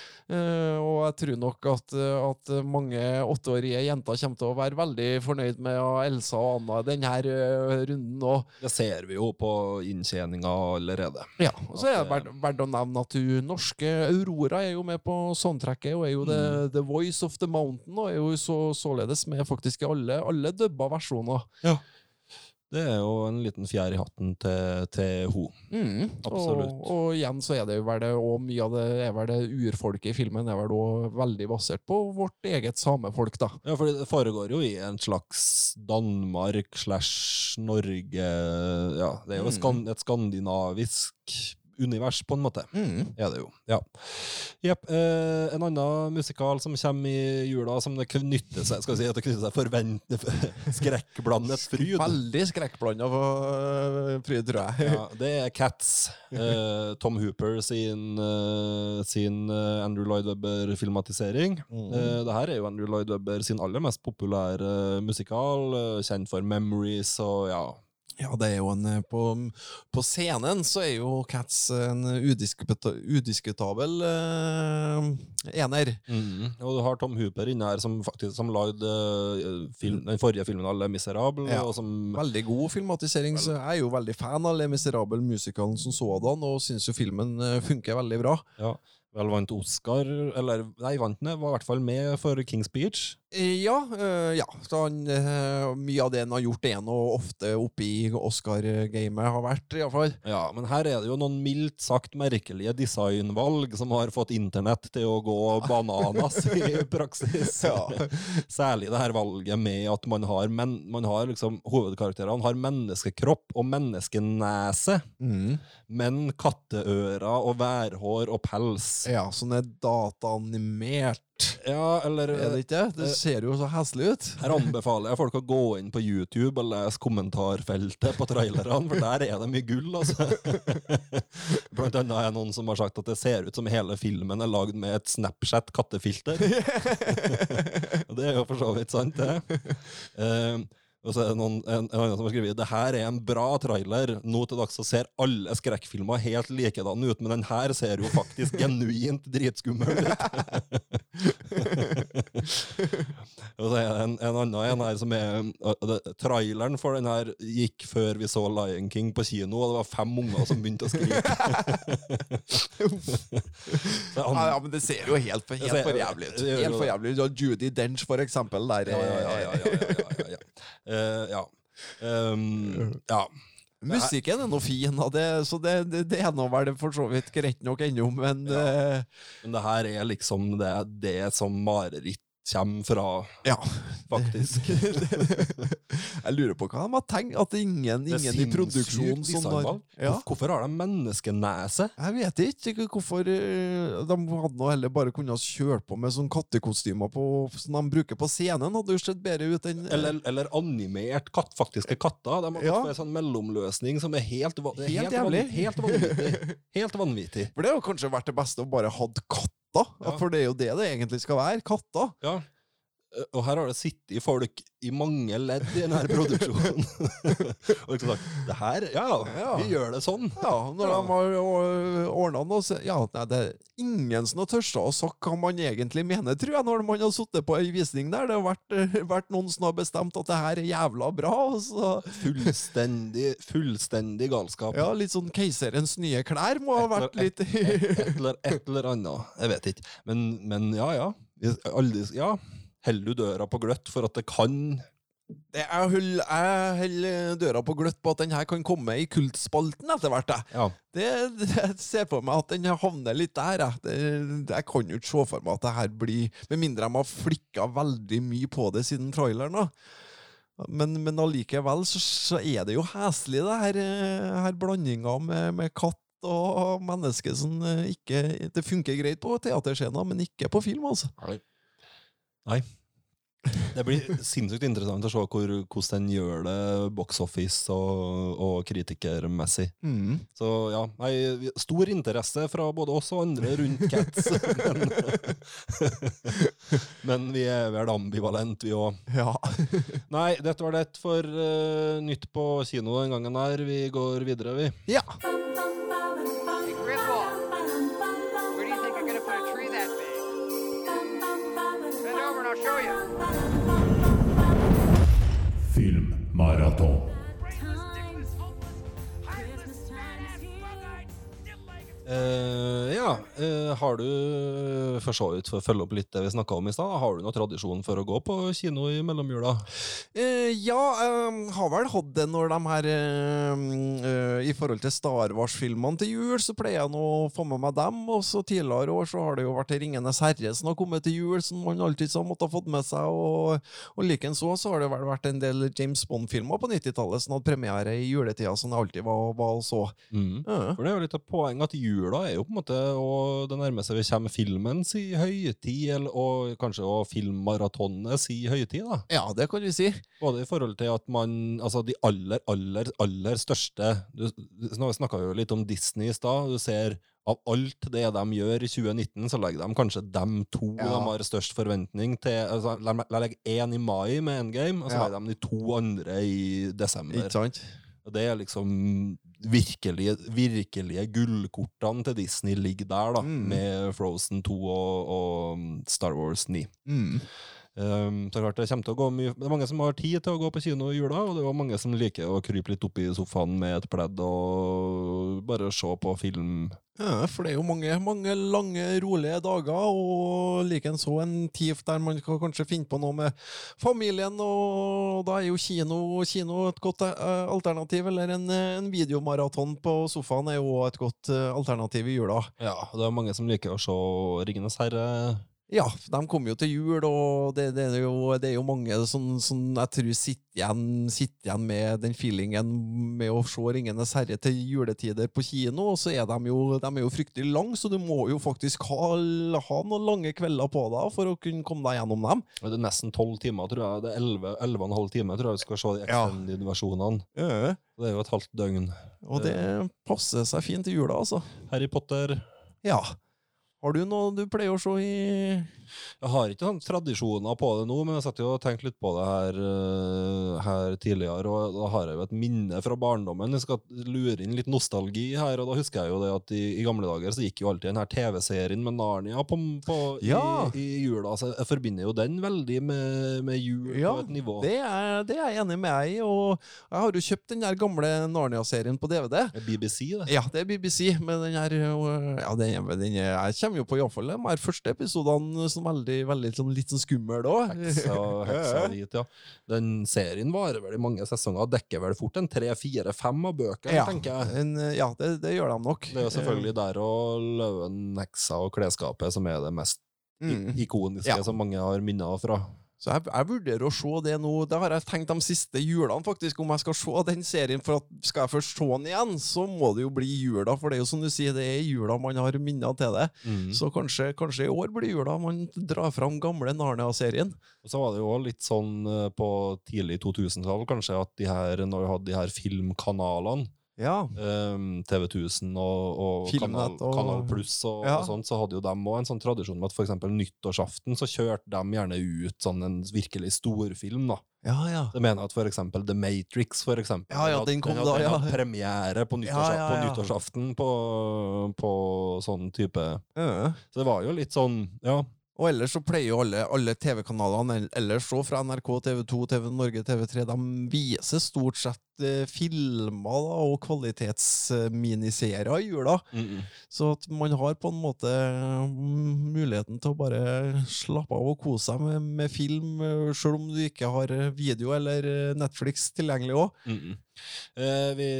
og jeg tror nok at, eh, at mange åtteårige jenter kommer til å være veldig fornøyd med Elsa og Anna i denne eh, runden òg. Det ser vi jo på inntjeninga allerede. Ja, og så er det eh, verdt, verdt å nevne at hun norske Aurora er jo med på soundtracket, og er jo the, Mm. the Voice of the Mountain, da, er jo så, således med faktisk i alle, alle dubba versjoner. Det er jo en liten fjær i hatten til, til ho. Mm, Absolutt. Og, og igjen så er det jo vel det, og mye av det er vel det urfolket i filmen er vel også veldig basert på vårt eget samefolk, da. Ja, for det foregår jo i en slags Danmark slash Norge Ja, det er jo Mm. et skandinavisk univers, på en måte. Mm. Er det jo. Ja. Jepp. Eh, en annen musikal som kommer i jula, som det knytter seg Skal vi si at det knytter seg forvent... skrekkblandet fryd. Veldig skrekkblanda uh, fryd, tror jeg. Ja, det er Cats. Eh, Tom Hooper sin, eh, sin eh, Andrew Lloyd Webber-filmatisering. Mm. Eh, det her er jo Andrew Lloyd Webber sin aller mest populære musikal, eh, kjent for Memories og ja. Ja, det er jo en eh, På, på scenen så er jo Cats en udiskuta, udiskutabel uh, ener. Og du har Tom Hooper inne her som faktisk som lagde eh, film, den forrige filmen av Le Miserable, Ja. som Veldig god filmatisering. så Jeg er jo veldig fan av Le Miserable musikalen som sådan, og syns jo filmen funker veldig bra. ja, vel vant Oscar, eller nei, vant den, var i hvert fall med for King's Speech. Eh, Ja, eh, ja. Så han, eh, mye av det han har gjort, er nå ofte oppe i Oscar-gamet, har vært, iallfall. Ja, men her er det jo noen mildt sagt merkelige designvalg som har fått internett til å gå bananas i praksis. Ja. Særlig det her valget med at man har, men, man har liksom, hovedkarakterene har menneskekropp og menneskenese, Mm. men katteører og værhår og pels. Ja, sånn er dataanimert. Ja, eller Er det ikke? Det Det ser jo så heslig ut. Her anbefaler jeg folk å gå inn på YouTube og lese kommentarfeltet på trailerne, for der er det mye gull, altså. Blant annet er det noen som har sagt at det ser ut som hele filmen er lagd med et Snapchat-kattefilter. det er jo for så vidt sant, det. Eh, og så er det noen, en, en annen som har skrevet det her er en bra trailer. Nå til dags så ser alle skrekkfilmer helt likedan ut, men den her ser jo faktisk genuint dritskummel ut. en, en annen en her som er det, Traileren for den her gikk før vi så Lion King på kino, og det var fem unger som begynte å skrike. Ja, ja, men det ser jo helt for, helt for jævlig ut. Helt for jævlig ut. Judy Dench, for eksempel, der ja, ja, ja, ja, ja, ja, ja, ja. Uh, ja. Um, ja. Musikken er nå fin, det, så det, det, det er nå vel for så vidt greit nok ennå, men eh, Men det her er liksom det, det som mareritt kommer fra, ja. faktisk. Jeg lurer på hva de har tenkt. At ingen, ingen i produksjonen sånn som har ja. Hvorfor har de menneskenese? Jeg vet ikke hvorfor eh, de hadde nå heller bare kunnet kjøre på med sånn kattekostymer på, som de bruker på scenen. Hadde jo sett bedre ut enn Eller, eller animert katt, faktiske katter. De har Ja. en sånn mellomløsning som er helt, Helt helt, jævlig. helt vanvittig. Helt vanvittig. For det har kanskje vært det beste å bare hatt katter. Ja. For det er jo det det egentlig skal være. Katta. Ja. Eh, Og her har det sittet folk i mange ledd i denne produksjonen. og liksom sagt Det her, ja, Ja. vi gjør det sånn. Ja, når de har ordna noe så, Ja, nei, det er ingen som har tørsta å sagt hva man egentlig mener, tror jeg, når man har sittet på ei visning der. Det har vært, eh, vært noen som har bestemt at det her er jævla bra, og så Fullstendig, fullstendig galskap. Ja, litt sånn Keiserens nye klær må ha vært litt et, eller, et eller annet. Jeg vet ikke. Men, men ja, ja. Aldri, ja. Heller du døra på gløtt for at det kan Jeg hull, jeg holder døra på gløtt på at den her kan komme i kultspalten etter hvert. jeg. Ja. Det, det, jeg ser for meg at den havner litt der. Jeg, det, jeg kan jo ikke se for meg at det her blir Med mindre de har flikka veldig mye på det siden traileren. Men, men allikevel så, så er det jo heslig, det her, eh, her blandinga med, med katt og menneske som eh, ikke Det funker greit på teaterscener, men ikke på film, altså. Nei. Det blir sinnssykt interessant å se hvor, hvordan den gjør det box office og, og kritikermessig. Så ja, nei, stor interesse fra både oss og andre rundt Cats. men, men vi er vel ambivalent, vi òg. Ja. Nei, dette var det for uh, nytt på kino den gangen her. Vi går videre, vi. ja. Filmmaraton. Eh, ja, eh, Eh, har du, for så vidt for å følge opp litt det vi snakka om i stad, har du noen tradisjon for å gå på kino i mellomjula? Eh, ja, har vel hatt det når de her eh, eh, I forhold til Star Wars-filmene til jul, så pleier jeg nå å få med meg dem. Og så tidligere år så har det jo vært Ringenes herre som har kommet til jul, som man alltid så måtte ha fått med seg. Og, og likenså så har det vel vært en del James Bond-filmer på 90-tallet som hadde premiere i juletida, som det alltid var, var og så. Ja. For det er jo litt av poenget at jula er jo på en måte og det nærmeste vi kommer filmens i høytid, og kanskje også filmmaratonet i høytid. da. ja, det kan vi si. Både i forhold til at man Altså, de aller, aller, aller største Du, du snakka jo litt om Disney i stad. Du ser av alt det de gjør i 2019, så legger de kanskje dem to Ja. de har størst forventning til. Altså, la meg legge én i mai med Endgame, og så Ja. legger de de to andre i desember. Ikke sant? Og det er liksom virkelige, virkelige gullkortene til Disney ligger der, da, Mm. med Frozen 2 og, og Star Wars 9. Mm. Um, så klart Det kommer til å gå mye Det er mange som har tid til å gå på kino i jula, og det er mange som liker å krype litt opp i sofaen med et pledd og bare se på film. Ja, for det er jo mange, mange lange, rolige dager, og likenså en tid der man kan kanskje finne på noe med familien, og da er jo kino, kino et godt uh, alternativ, eller en, en videomaraton på sofaen er jo et godt uh, alternativ i jula. Ja, og det er mange som liker å se Ringenes herre. Ja, de kommer jo til jul, og det, det, er, jo, det er jo mange som, som jeg tror sitter igjen, sitter igjen med den feelingen med å se Ringenes herre til juletider på kino, og så er de jo, de er jo fryktelig lange, så du må jo faktisk ha, ha noen lange kvelder på deg for å kunne komme deg gjennom dem. Det er nesten tolv timer, tror jeg. Det er elleve og en halv time, tror jeg vi skal se de Ja. extended-versjonene. Det er jo et halvt døgn. Og det passer seg fint i jula, altså. Harry Potter Ja. Har du noe du pleier å se i Jeg har ikke sånn tradisjoner på det nå, men jeg satt jo og tenkte litt på det her, øh, her tidligere, og da har jeg jo et minne fra barndommen. Jeg skal lure inn litt nostalgi her, og da husker jeg jo det at i, i gamle dager så gikk jo alltid den her TV-serien med Narnia på, på, Ja. i, i jula, så jeg forbinder jo den veldig med, med jul Ja, på et nivå. Det er, det er jeg enig med deg i, og jeg har jo kjøpt den der gamle Narnia-serien på DVD. Det er BBC, det. Ja, det er BBC, men den her Ja, den, den er, jeg kommer jo på iallfall de her første episodene som veldig, veldig sånn, litt sånn skummel òg. Heksa, heksa dit, ja. Den serien varer vel i mange sesonger, dekker vel fort en tre, fire, fem av bøkene, Ja, tenker jeg. en, ja det, det gjør de nok. Det er jo selvfølgelig der og Løven, heksa og klesskapet som er det mest Mm. ikoniske Ja. som mange har minner fra. Så jeg, jeg vurderer å se det nå. Det har jeg tenkt de siste julene, faktisk, om jeg skal se den serien. For at skal jeg først se den igjen, så må det jo bli jula. For det er jo som du sier, det er jula man har minner til det. Mm. Så kanskje, kanskje i år blir jula man drar fram gamle Narnia-serien. Og så var det jo litt sånn eh, på tidlig 2000-tall, kanskje, at de her, når vi hadde de her filmkanalene, Ja. um, TV 1000 og, og Kanal, og- Kanal Pluss og, Ja. og sånt, så hadde jo dem òg en sånn tradisjon med at eksempel nyttårsaften så kjørte de gjerne ut sånn en virkelig storfilm, da. Ja, ja. Det mener at for eksempel The Matrix for eksempel, Ja, ja, den kom da, hadde, ja. hadde premiere på, nyttårs, Ja, på nyttårsaften på, på sånn type Ja. Så det var jo litt sånn, ja. Og ellers så pleier jo alle, alle TV-kanalene ellers så fra NRK, TV 2, TV Norge, TV3 De viser stort sett eh, filmer da, og kvalitetsminiserier i jula. Så at man har på en måte mm, muligheten til å bare slappe av og kose seg med, med film, sjøl selv om du ikke har eh, video eller eh, Netflix tilgjengelig òg. Mm-mm. Eh, vi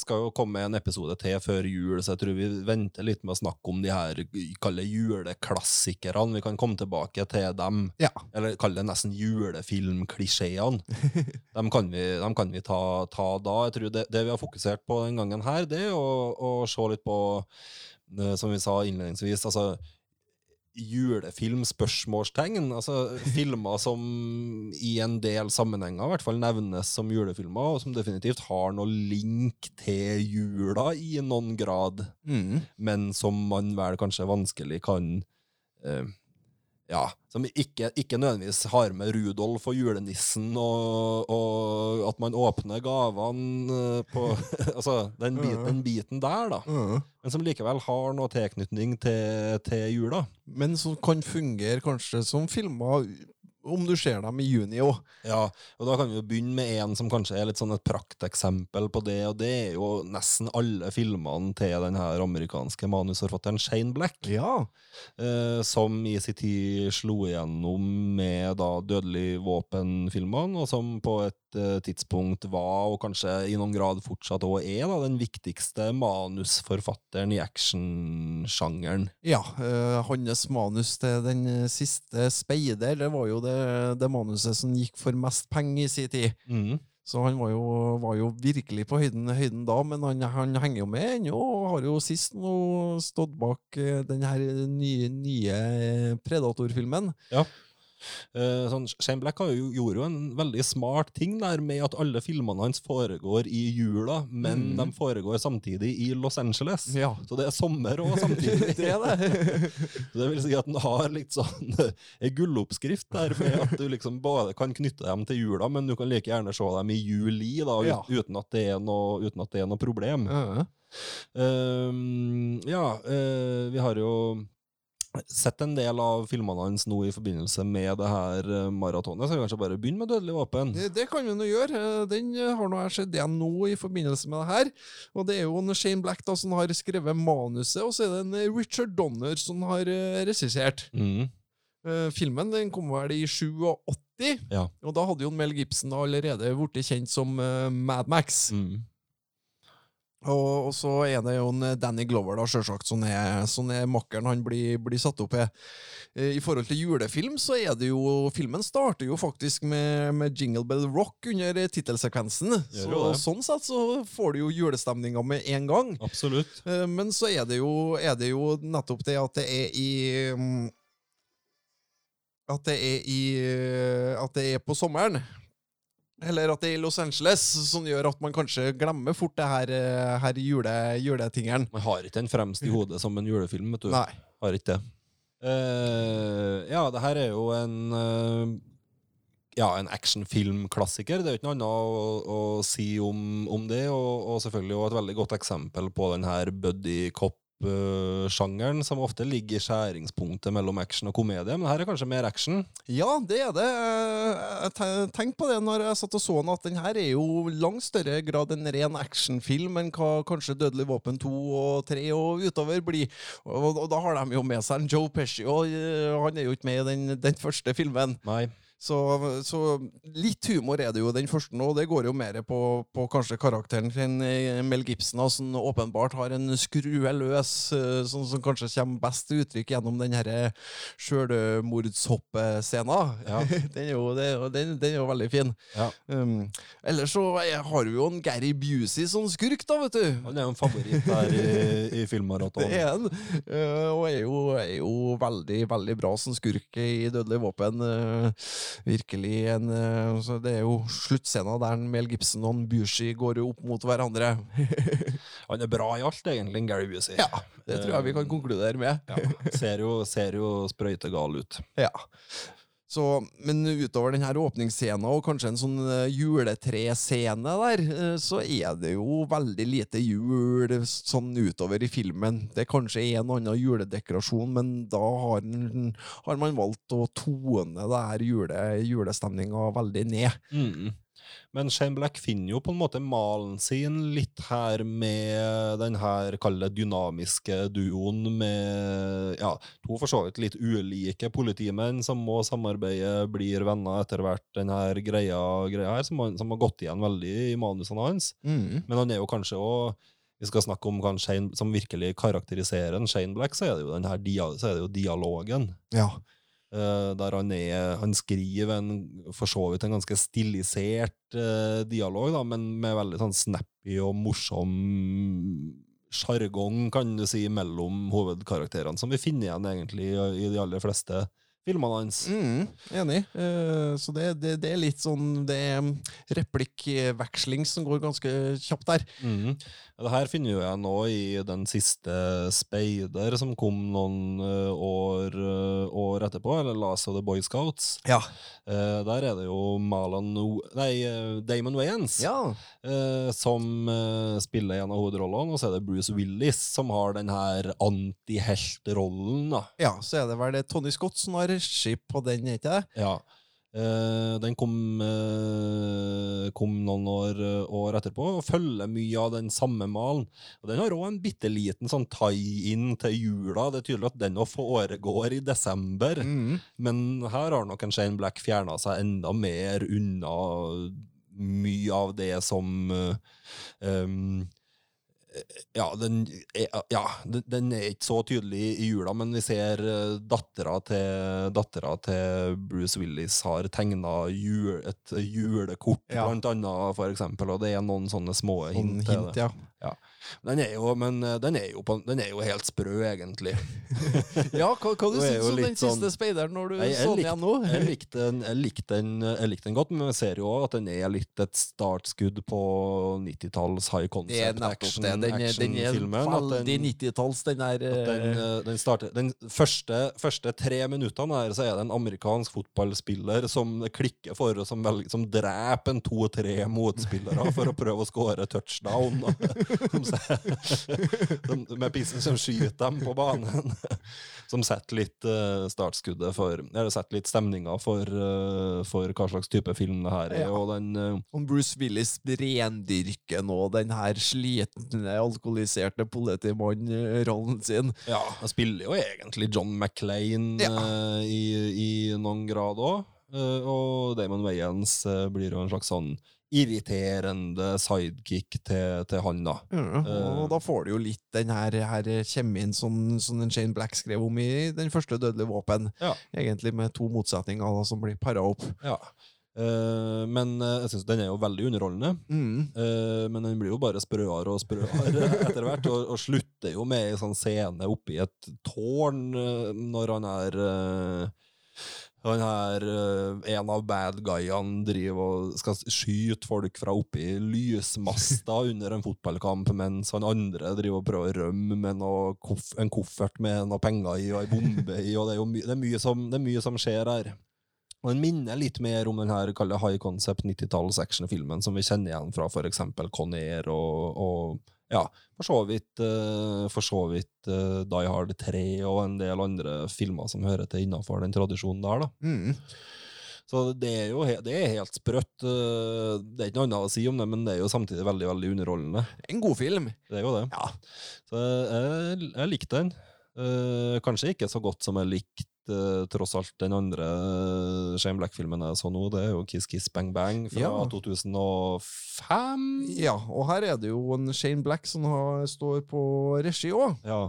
skal jo komme med en episode til før jul, så jeg tror vi venter litt med å snakke om de her kalle juleklassikerne. Vi kan komme tilbake til dem. Ja. Eller kalle det nesten julefilmklisjeene. dem kan vi, dem kan vi ta, ta da. Jeg tror det, det vi har fokusert på den gangen her, det er å, å se litt på, eh, som vi sa innledningsvis, altså julefilm, spørsmålstegn. Altså filmer som i en del sammenhenger i hvert fall nevnes som julefilmer, og som definitivt har noe link til jula i noen grad, Mm. men som man vel kanskje vanskelig kan eh, ja, som ikke, ikke nødvendigvis har med Rudolf og julenissen, og, og at man åpner gavene eh, på Altså, den, biten, den biten der, da. Men som likevel har noe tilknytning til, til jula. Men som kan fungere kanskje som filmer om du ser dem i juni òg. Ja, og da kan vi jo begynne med en som kanskje er litt sånn et prakteksempel på det, og det er jo nesten alle filmene til den her amerikanske manusforfatteren Shane Black, Ja. eh, som i sin tid slo igjennom med da Dødelig våpen-filmene, og som på et tidspunkt var, og kanskje i noen grad fortsatt òg er, da, den viktigste manusforfatteren i actionsjangeren. Ja, øh, hans manus til den eh, siste Speider, det var jo det, det manuset som gikk for mest penger i sin tid. Mm. Så han var jo, var jo virkelig på høyden, høyden da, men han, han henger jo med ennå, og har jo sist nå stått bak eh, den her nye, nye eh, Predator-filmen. Eh, sånn, Shane Black har jo, gjorde jo en veldig smart ting der med at alle filmene hans foregår i jula, men Mm. de foregår samtidig i Los Angeles. Ja. Så det er sommer òg samtidig. Det er det. Så det vil si at den har litt sånn ei gulloppskrift der med at du liksom både kan knytte dem til jula, men du kan like gjerne se dem i juli, da, Ja. uten, at det er noe, uten at det er noe problem. Ja. um, ja, uh, vi har jo sett en del av filmene hans nå i forbindelse med det her eh, maratonet, så vi kanskje bare begynne med Dødelig våpen. Det, det kan vi nå gjøre. Eh, Den eh, har nå jeg sett igjen nå i forbindelse med det her. Og det er jo en Shane Black da som har skrevet manuset, og så er det en Richard Donner som har regissert. Mm. Filmen den kom vel i 87, Ja. og da hadde jo Mel Gibson allerede blitt kjent som Mad Max. Mm. Og, og så er det jo en eh, Danny Glover, da, sjølsagt, som er, som er makkeren han blir, blir satt opp med. Eh, I forhold til julefilm, så er det jo Filmen starter jo faktisk med, med Jingle Bell Rock under eh, tittelsekvensen. Så, sånn sett så får du jo julestemninga med en gang. Absolutt. Men så er det, jo, er det jo nettopp det at det er i mm, At det er i At det er på sommeren. Eller at det er i Los Angeles, som gjør at man kanskje glemmer fort det her, eh, her jule, juletingeren. Man har ikke den fremst i hodet som en julefilm, vet du. Nei. Har ikke det. Uh, ja, det her er jo en uh, ja, en actionfilmklassiker. Det er jo ikke noe annet å, å si om, om det, og, og selvfølgelig også et veldig godt eksempel på den her buddy cop-sjangeren, som ofte ligger i skjæringspunktet mellom action og komedie, men her er kanskje mer action. Ja, det er det. Tenk Jeg tenkte på det når jeg satt og så den, at den her er jo langt større grad en ren actionfilm enn hva kanskje Dødelig våpen 2 og 3 og utover blir. Og, og da har de jo med seg en Joe Pesci, og eh, han er jo ikke med i den, den første filmen. Nei. Så, så litt humor er det jo den første nå, det går jo mer på, på kanskje karakteren til eh, Mel Gibson, som åpenbart har en skrue løs, eh, som, som kanskje kommer best til uttrykk gjennom den denne sjølmordshoppescena. Ja. den, den, den er jo veldig fin. Ja. Um, ellers så har vi jo en Gary Busey som skurk, da, vet du. Han er jo en favoritt her i, i filmmaratonen. Det er han. Eh, og er jo, er jo veldig, veldig bra som skurk i Dødelig våpen. eh, virkelig en eh, så Det er jo sluttscena der Mel Gibson og Bushy går opp mot hverandre. Han er bra i alt, egentlig, Gary Busey. ja, det tror jeg vi kan konkludere med. Ja. Ser jo, ser jo sprøytegal ut. Ja. Så, men utover denne åpningsscenen og kanskje en sånn eh, juletrescene der, eh, så er det jo veldig lite jul sånn utover i filmen. Det er kanskje en og annen juledekorasjon, men da har, den, har man valgt å tone det her jule, julestemninga veldig ned. Mm. Men Shane Black finner jo på en måte malen sin litt her med den her, kall det dynamiske duoen med ja, to for så vidt litt ulike politimenn som må samarbeide, blir venner etter hvert, den her greia, greia her, som, som har gått igjen veldig i manusene hans. Men han er jo kanskje òg vi skal snakke om hva som virkelig karakteriserer en Shane Black, så er det jo, den her dia, så er det jo dialogen. Ja. Eh, der han, er, han skriver en for så vidt en ganske stilisert eh, dialog, da, men med veldig sånn snappy og morsom sjargong, kan du si, mellom hovedkarakterene, som vi finner igjen egentlig i, i de aller fleste filmene hans. Mm, enig. Eh, så det, det, det er litt sånn Det er replikkveksling som går ganske kjapt der. Mhm. Det her finner jeg nå i den siste Speider, som kom noen eh, år, eh, år etterpå, eller Last of the Boy Scouts. Ja. Eh, der er det jo Malan O- Nei, Damon Wayans ja. eh, som eh, spiller en av hovedrollene, og så er det Bruce Willis som har den her antiheltrollen. Ja, så er det vel Tony Scott som har regi på den, ikke det? Ja. Eh, den kom, uh, kom noen år, år etterpå og følger mye av den samme malen. Og Den har òg en bitte liten sånn tie-in til jula. Det er tydelig at den òg foregår i desember. Mm. Men her har nok en Shane Black fjerna seg enda mer unna mye av det som um, ja, den er, ja, den- er ikke så tydelig i jula, men vi ser uh, dattera til, dattera til Bruce Willis har tegna jul, et julekort, Ja. blant annet, for eksempel, og det er noen sånne små Sånn hint hint, ja. ja. Den er jo, men uh, den er jo, på, den er jo helt sprø, egentlig. Ja, hva, hva du syns du om den siste sånn- siste speideren når du Nei, så den igjen nå? Jeg likte den, jeg likte den, jeg likte den godt, men jeg ser jo også at den er litt et startskudd på 90-talls high concept nettopp action, det. Den, den er veldig den- 90-talls, den der den, eh, eh, den, starter, den første, første tre minuttene her, så er det en amerikansk fotballspiller som klikker for, som, velger, som dreper en to-tre motspillere for å prøve å skåre touchdown. da. Med pissen som skyter dem på banen. Som setter litt eh, startskuddet for Eller setter litt stemninga for, eh, for hva slags type film det her er. Ja. Og den uh, Om Bruce Willis rendyrker nå den her slitne, alkoholiserte politimann-rollen sin. Ja, han spiller jo egentlig John McClain Ja. i, i noen grad òg. og Damon Wayans blir jo en slags sånn irriterende sidekick til, til han, da. Ja, og uh, da får du jo litt den her, her kjemien som, som den Shane Black skrev om i Den første dødelige våpen. Ja. Egentlig med to motsetninger da, som blir para opp. Ja. Uh, men eh, jeg synes den er jo veldig underholdende. Mm. Uh, men den blir jo bare sprøere og sprøere etter hvert, og, og slutter jo med ei sånn scene oppi et tårn når han er han her, eh, En av bad guyene driver og skal skyte folk fra oppi lysmasta under en fotballkamp, mens han andre driver og prøver å rømme med koff en koffert med noe penger i og ei bombe i. og Det er my det er som, det er mye som skjer her. Og Den minner litt mer om den her high concept 90-talls actionfilmen som vi kjenner igjen fra f.eks. Conair og, og ja, for så vidt, eh, for så vidt eh, Die Hard 3 og en del andre filmer som hører til innafor den tradisjonen der. da. Mm. Så det er jo det er helt sprøtt. eh, Det er ikke noe annet å si om det, men det er jo samtidig veldig veldig underholdende. En god film. Det er jo det. Ja. Så jeg, jeg likte den. Kanskje ikke så godt som jeg likte eh, tross alt den andre uh, Shane Black-filmen jeg så nå. Det er jo Kiss Kiss Bang Bang fra Ja. 2005. Ja, og her er det jo en Shane Black som har, står på regi òg. Ja.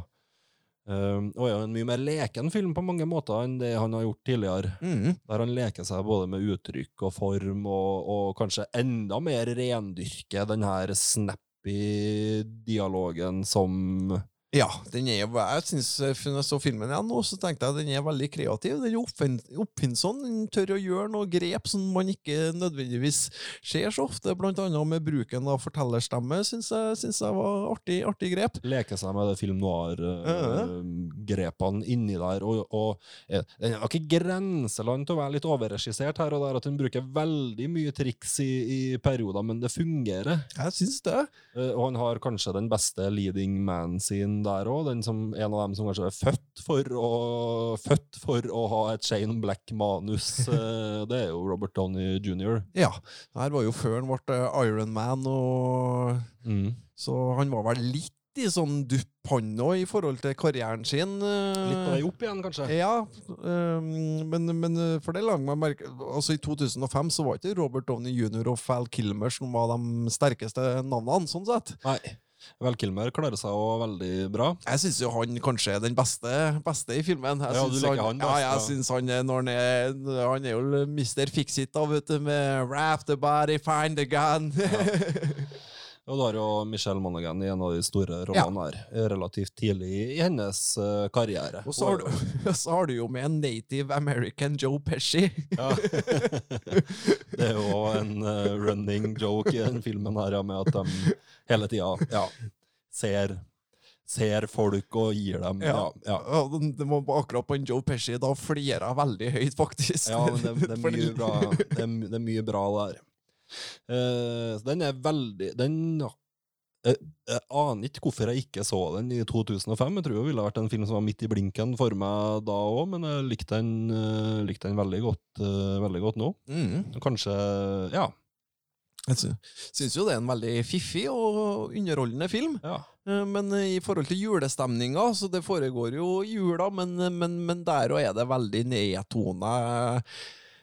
Um, og er jo en mye mer leken film på mange måter enn det han har gjort tidligere. Mm. Der han leker seg både med uttrykk og form, og, og kanskje enda mer rendyrker den her snappy dialogen som Ja, den er, jo- jeg synes, eh, når jeg så filmen igjen nå, så tenkte jeg at den er veldig kreativ. Den er oppfinn, oppfinnsom. Den tør å gjøre noen grep som man ikke nødvendigvis ser så ofte, blant annet med bruken av fortellerstemme, syns jeg, synes jeg var artig, artig grep. leker seg med det film noir-grepene inni der. Og, og eh, den er ikke grenseland til å være litt overregissert her og der, at den bruker veldig mye triks i, i perioder, men det fungerer. Jeg syns det. Eh, og han har kanskje den beste leading man sin der òg. En av dem som kanskje er født for å, født for å ha et Shane Black-manus. Eh, det er jo Robert Downey jr. Ja. Her var jo før han ble Iron Man, og Mm. så han var vel litt i sånn dupp, han òg, i forhold til karrieren sin. eh, Litt på vei opp igjen, kanskje. Ja, men, men for det lang meg merke Altså I 2005 så var ikke Robert Downey jr. og Fal Kilmer som var de sterkeste navnene, sånn sett. Nei. Vel Kilmer klarer seg òg veldig bra. Jeg syns jo han kanskje er den beste, beste i filmen. Jeg Ja, du liker han best, Ja, jeg syns han når han er Han er jo Mr. Fix-It, da, vet du, med 'Raft the body, find the gun. Og du har jo Michelle Monaghan i en av de store rollene her, relativt tidlig i hennes uh, karriere. Og så har, du, så har du jo med en native American Joe Pesci. Ja. det er jo en uh, running joke i den filmen her, ja, med at de hele tida ja, ser, ser folk og gir dem Ja, ja. Ja, det- må akkurat på en Joe Pesci. Da flirer jeg veldig høyt, faktisk. Ja, men det, det, er, mye bra, det, er, det er mye bra der. Eh, så den er veldig Den Jeg aner ikke hvorfor jeg ikke så den i 2005. Jeg tror det ville vært en film som var midt i blinken for meg da òg, men jeg likte den, eh, likte den veldig, godt, eh, veldig godt nå. Mm. Kanskje Ja. Jeg sy- syns jo det er en veldig fiffig og underholdende film. ja. Eh, Men eh, i forhold til julestemninga, så det foregår jo i jula, men, men, men der òg er det veldig nedtona.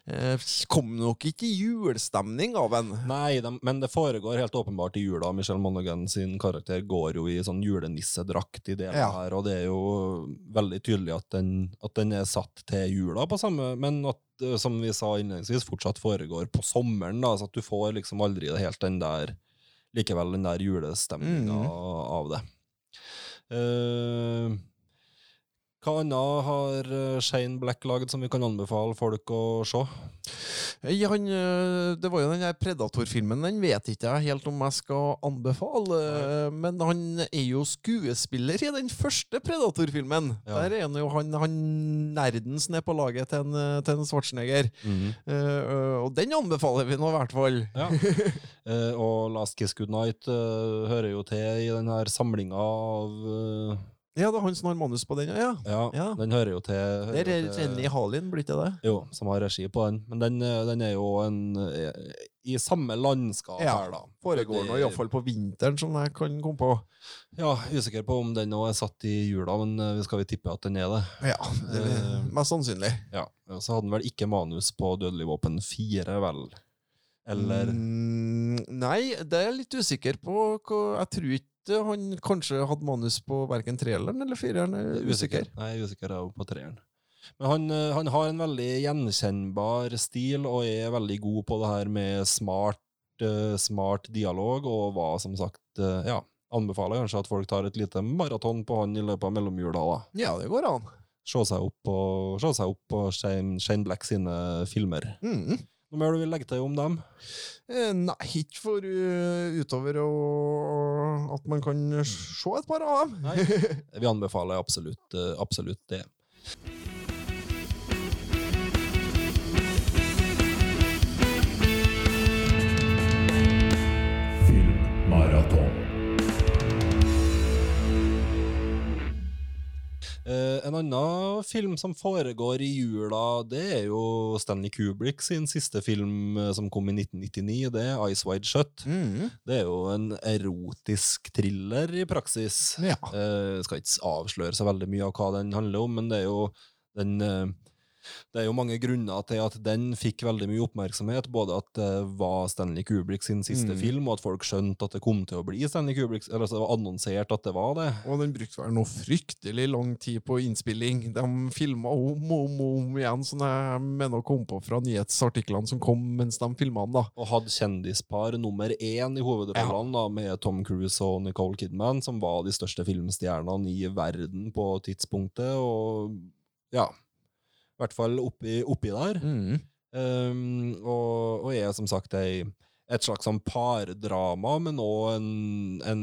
Eh, Kom nok ikke julestemning av en. Nei, de, men det foregår helt åpenbart i jula. Michelle Monaghan sin karakter går jo i sånn julenissedrakt i det Ja. her, og det er jo veldig tydelig at den, at den er satt til jula på samme, men at, eh, som vi sa innledningsvis, fortsatt foregår på sommeren, da, så at du får liksom aldri det helt den der, likevel den der julestemninga mm. av det. Eh, hva annet har eh, Shane Black laget som vi kan anbefale folk å se? Ja, han, eh, det var jo den der Predator-filmen. Den vet ikke jeg helt om jeg skal anbefale. Nei. Men han er jo skuespiller i den første Predator-filmen. Ja. Der er han jo han, han nerdens ned på laget til en, eh, til en Schwarzenegger. Mm -hmm. uh, og den anbefaler vi nå i hvert fall. Ja. uh, og Last Kiss Goodnight uh, hører jo til i den her samlinga av eh, Ja, det er han som har manus på den, ja. ja, Ja. den hører jo til, hører Det er Renny Halin, blir ikke det? Jo, som har regi på den. Men den, eh, den er jo en eh, i samme landskap Ja, her, da. Foregår nå Det- iallfall på vinteren, som jeg kan komme på. Ja, usikker på om den òg er satt i jula, men eh, vi skal vi tippe at den er det. Ja, Eh, Mest sannsynlig. Ja, og Så hadde den vel ikke manus på Dødelig våpen 4, vel? Eller Mm, nei, det er jeg litt usikker på. Jeg tror ikke han kanskje hadde manus på verken treeren eller fireren. er Usikker. Nei, er usikker er på treeren. Men han, eh, han har en veldig gjenkjennbar stil og er veldig god på det her med smart, eh, smart dialog, og var som sagt eh, Ja, anbefaler kanskje at folk tar et lite maraton på han i løpet av mellomjula. da. Ja, det går an. Se seg opp på, se seg opp på Shane, Shane Black sine filmer. Mm. Noe mer du vil legge til om dem? Eh, Nei, ikke for uh, utover å, at man kan se et par av dem. Vi anbefaler absolutt, eh, absolutt det. Eh, en annen film som foregår i jula, det er jo Stanley Kubrick sin siste film eh, som kom i 1999. Det er Ice Wide Shut. Mm. Det er jo en erotisk thriller i praksis. Ja. Eh, skal ikke avsløre så veldig mye av hva den handler om, men det er jo den eh, det er jo mange grunner til at den fikk veldig mye oppmerksomhet. Både at det var Stanley Kubrick sin siste Mm. film, og at folk skjønte at det kom til å bli Stanley Kubrick, eller altså det var annonsert at det var det. Og den brukte vel noe fryktelig lang tid på innspilling. De filma om og om, om igjen, som jeg mener å komme på fra nyhetsartiklene som kom mens de filma den. da. og hadde kjendispar nummer én i hovedrollene, da, med Tom Cruise og Nicole Kidman, som var de største filmstjernene i verden på tidspunktet. Og ja, i hvert fall oppi, oppi der. Mm. Um, og, og er som sagt ei, et slags sånn pardrama, men òg en, en,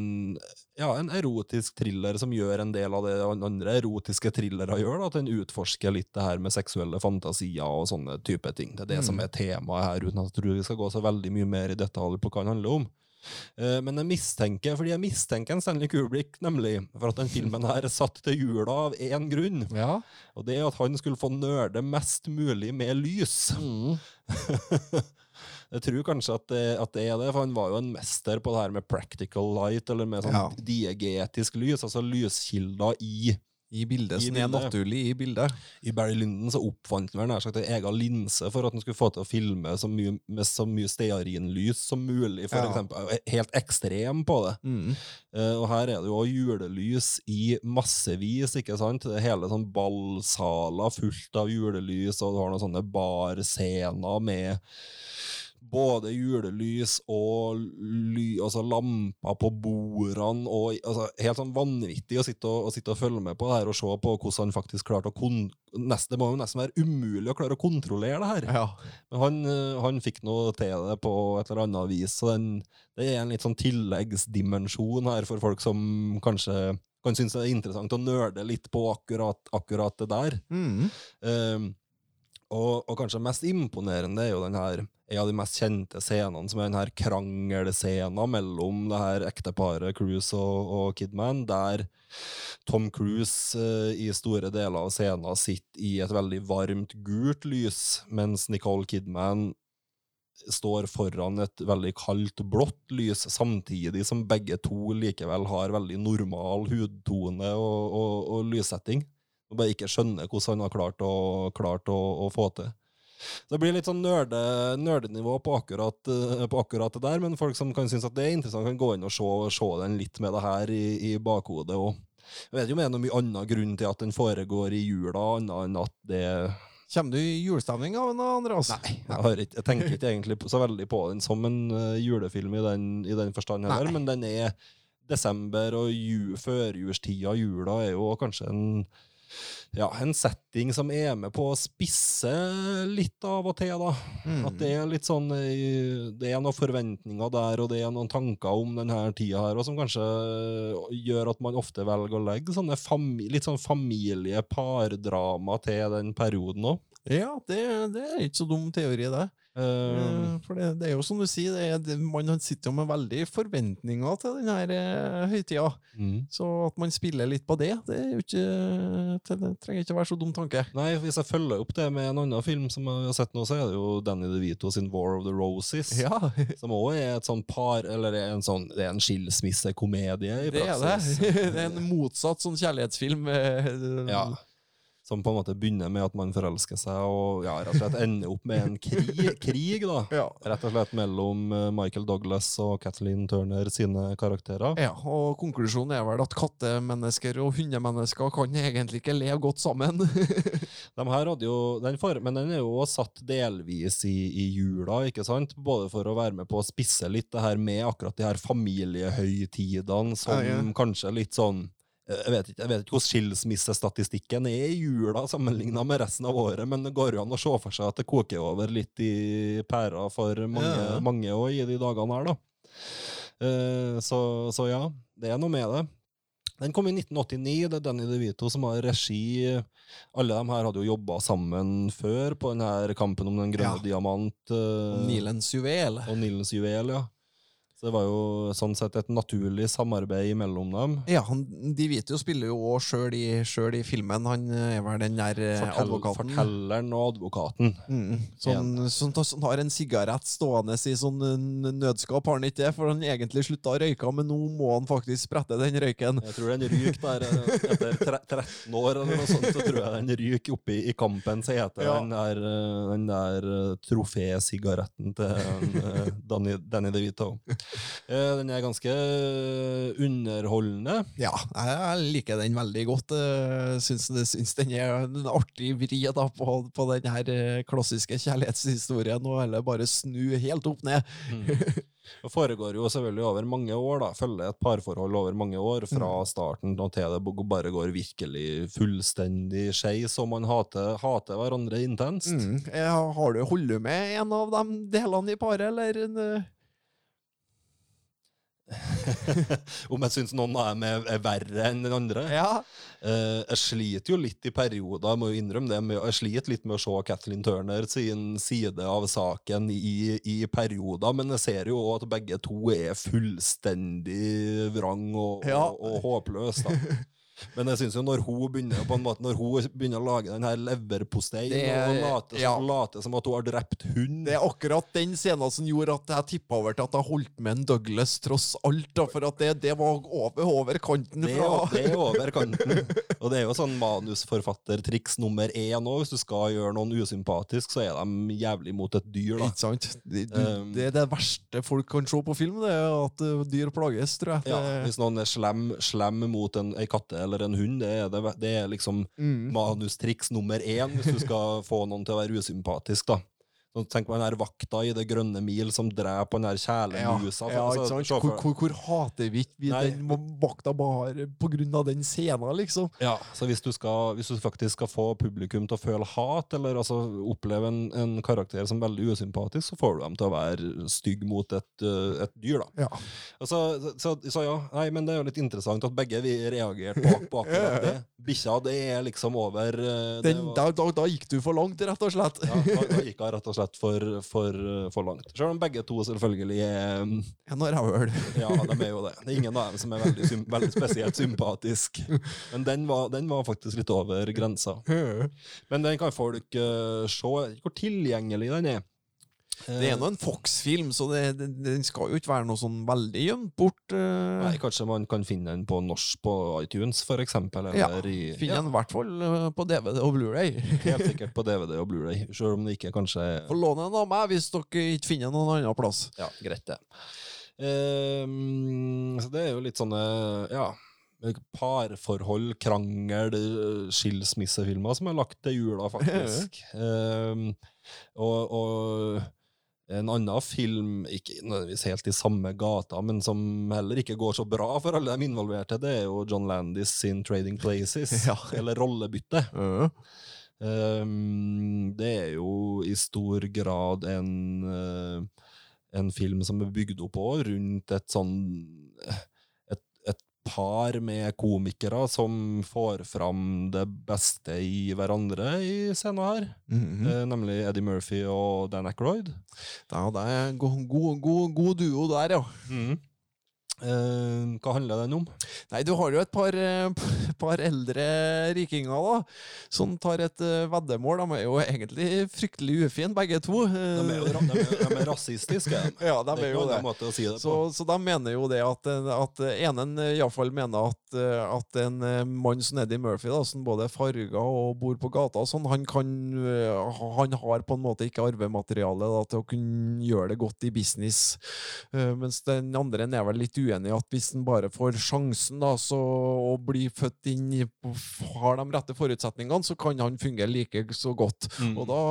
ja, en erotisk thriller som gjør en del av det andre erotiske thrillere gjør. Da, at den utforsker litt det her med seksuelle fantasier og sånne type ting. Det er det Mm. som er temaet her, uten at jeg tror vi skal gå så veldig mye mer i detalj på hva den handler om. Eh, Men jeg mistenker, fordi jeg mistenker en Stanley Kubrick, nemlig, for at den filmen her er satt til jula av én grunn. Ja. Og det er at han skulle få nerde mest mulig med lys. Mm. Jeg tror kanskje at det, at det er det, for han var jo en mester på det her med practical light, eller med sånn Ja. diegetisk lys, altså lyskilder i I bildet, I som er naturlig i bildet. I Barry Lyndon så oppfant han nær sagt en egen linse for at han skulle få til å filme så mye, med så mye stearinlys som mulig, for Ja. eksempel. Helt ekstrem på det. Mm. Uh, og her er det jo også julelys i massevis, ikke sant? Det er hele sånn ballsaler fullt av julelys, og du har noen sånne barscener med både julelys og ly, altså lamper på bordene, og altså, helt sånn vanvittig å sitte og, å sitte og følge med på det her, og se på hvordan han faktisk klarte å kon... Det må jo nesten være umulig å klare å kontrollere det her. Ja. Men han, eh, han fikk noe til det på et eller annet vis, så den, det er en litt sånn tilleggsdimensjon her for folk som kanskje kan synes det er interessant å nerde litt på akkurat, akkurat det der. Mm. Um, og, og kanskje mest imponerende er jo den her en av de mest kjente scenene, som er den her krangelscenen mellom det her ekteparet Cruise og, og Kidman, der Tom Cruise uh, i store deler av scenen sitter i et veldig varmt gult lys, mens Nicole Kidman står foran et veldig kaldt blått lys, samtidig som begge to likevel har veldig normal hudtone og, og, og lyssetting. Og bare ikke skjønner hvordan han har klart å, klart å, å få til. Så det blir litt sånn nerde, nerdenivå på akkurat, eh, på akkurat det der, men folk som kan synes at det er interessant, kan gå inn og se, se den litt med det her i, i bakhodet. òg. jeg vet jo om det er noen mye annen grunn til at den foregår i jula, annet enn at det Kommer du i julestemning av den, Andreas? Nei, jeg, har ikke, jeg tenker ikke egentlig så veldig på den som en eh, julefilm i den, i den forstand heller, men den er desember og ju, førjulstida, jula, er jo kanskje en ja, en setting som er med på å spisse litt av og til, da. Mm. At det er litt sånn eh, Det er noen forventninger der, og det er noen tanker om denne tida her, og som kanskje gjør at man ofte velger å legge sånne litt sånn familie-pardrama til den perioden òg. Ja, det, det er ikke så dum teori, det. Eh, For det, det er jo som du sier, det er, det, man sitter jo med veldig forventninger til denne uh, høytida. mm. Så at man spiller litt på det, det, er ikke, det, det trenger ikke være så dum tanke. Nei, hvis jeg følger opp det med en annen film som jeg har sett nå, så er det jo Danny DeVito sin War of the Roses. Ja, Som òg er et sånn par Eller er en sånn Det er en skilsmissekomedie i det er det. Det er en motsatt sånn kjærlighetsfilm. eh, Ja. Som på en måte begynner med at man forelsker seg, og ja, rett og slett ender opp med en krig, krig da. Ja. Rett og slett mellom eh, Michael Douglas og Kathleen Turner sine karakterer. Ja, og konklusjonen er vel at kattemennesker og hundemennesker kan egentlig ikke leve godt sammen. De her hadde jo, den for, men den er jo også satt delvis i, i jula, ikke sant? Både for å være med på å spisse litt det her med akkurat de her familiehøytidene, som Ja, ja. kanskje litt sånn jeg vet, ikke, jeg vet ikke hvordan skilsmissestatistikken er i jula sammenligna med resten av året, men det går jo an å se for seg at det koker over litt i pæra for mange, Ja. mange også i de dagene her, da. Uh, så, så ja, det er noe med det. Den kom i 1989. Det er Danny DeVito som har regi. Alle de her hadde jo jobba sammen før på denne kampen om den grønne Ja. diamant. eh, Nilens juvel. og Nilens juvel, ja. Så det var jo sånn sett et naturlig samarbeid mellom dem. Ja, han, De Vito spiller jo òg sjøl i, selv i filmen. Han er vel den der eh, Fortell, advokaten. fortelleren og advokaten. Mm, sånn, sånn, sånn har en sigarett stående i sånn eh, nødskap, har han ikke det? For han egentlig slutta å røyke, men nå må han faktisk sprette den røyken. Jeg tror den ryker der eh, etter tre- 13 år, eller noe sånt. Så tror jeg den ryker oppi i kampen, så heter Ja. den der, eh, den der eh, trofésigaretten til eh, Danny, Danny DeVito. Eh, Den er ganske eh, underholdende. Ja, jeg liker den veldig godt. Jeg syns, syns den er en artig vri da, på, på den her eh, klassiske kjærlighetshistorien, og heller bare snu helt opp ned. Det foregår jo selvfølgelig over mange år, da. Følger et parforhold over mange år, fra starten og til det bare går virkelig fullstendig skeis, og man hater, hater hverandre intenst. Mm. Har du holdt med en av de delene i paret, eller? Om jeg syns noen av dem er, er verre enn den andre. Ja. Eh, jeg sliter jo litt i perioder, jeg må jo innrømme det, med, jeg sliter litt med å se Kathleen Turner sin side av saken i, i perioder, men jeg ser jo òg at begge to er fullstendig vrang og, Ja. og, og håpløs. Men jeg synes jo når hun begynner på en måte Når hun begynner å lage den her leverposteien Det er- og later ja. som, som at hun har drept hund Det er akkurat den scenen som gjorde at jeg tippa over til at jeg holdt med en Douglas tross alt. Da, for at det, det var over, over kanten Det fra er, det er over kanten. Og det er jo sånn manusforfattertriks nummer én òg. Hvis du skal gjøre noen usympatisk, så er de jævlig mot et dyr. da. Ikke sant? Det, du, Um, det er det verste folk kan se på film, det er at uh, dyr plages, tror jeg. Ja, hvis noen er slem, slem mot en, ei katte eller en hund, det er, det, det er liksom Mm. manustriks nummer én hvis du skal få noen til å være usympatisk. da. Så tenk på den her vakta i Det grønne mil som dreper den her ja, kjælemusa. ja, ikke sant? Hvor, hvor, hvor hater vi ikke den vakta bare på grunn av den scenen, liksom? Ja, så hvis du, skal, hvis du faktisk skal få publikum til å føle hat, eller altså oppleve en, en karakter som veldig usympatisk, så får du dem til å være stygg mot et, uh, et dyr, da. Ja. Altså, så, så ja, nei, men det er jo litt interessant at begge vi reagerte på, på akkurat det. Bikkja, det er liksom over uh, Den, var- da, da, da gikk du for langt, rett og slett. ja, da, da gikk jeg rett og slett slett for, for, for langt. Selv om begge to selvfølgelig er Ja, nå rævhøl. Ja, de er jo det. Det er ingen av dem som er veldig, veldig spesielt sympatisk. Men den var, den var faktisk litt over grensa. Men den kan folk uh, se. Hvor tilgjengelig den er. Det er nå en Fox-film, så det, det, den skal jo ikke være noe sånn veldig gjemt bort. Uh... Nei, Kanskje man kan finne den på norsk på iTunes, for eksempel. ja, Eller i, Finner den i hvert fall eh, på DVD og Blu-ray. helt sikkert på DVD og Blu-ray, selv om det ikke kanskje Få låne den av meg hvis dere ikke finner den noen annen plass. Ja, greit det. Um, så det er jo litt sånne, ja Parforhold, krangel, skilsmissefilmer som er lagt til jula, faktisk. um, og, og en annen film, ikke nødvendigvis helt i samme gata, men som heller ikke går så bra for alle de involverte, det er jo John Landis sin Trading Places, Ja. eller Rollebytte. Uh. Ehm, det er jo i stor grad en, uh, en film som er bygd opp også rundt et sånn et par med komikere som får fram det beste i hverandre i scenen her. Mm -hmm. nemlig Eddie Murphy og Dan Aykroyd. Ja, det er en god, god, god, god duo der, ja. Eh, hva handler den om? Nei, du har jo et par, eh, par eldre rikinger da, som tar et eh, veddemål. De er jo egentlig fryktelig ufine, begge to. De er jo de er, de er rasistiske. Ja, de det er er jo det. si det Så, så de mener jo det at, at enen iallfall mener at, at en mann som Eddie Murphy, da, som både er farga og bor på gata, og sånn, han, kan, han har på en måte ikke arvemateriale da, til å kunne gjøre det godt i business. Eh, mens den andre er vel litt uenig i at hvis en bare får sjansen da, så, å bli født inn i har de rette forutsetningene, så kan han fungere like så godt. Mm. Og da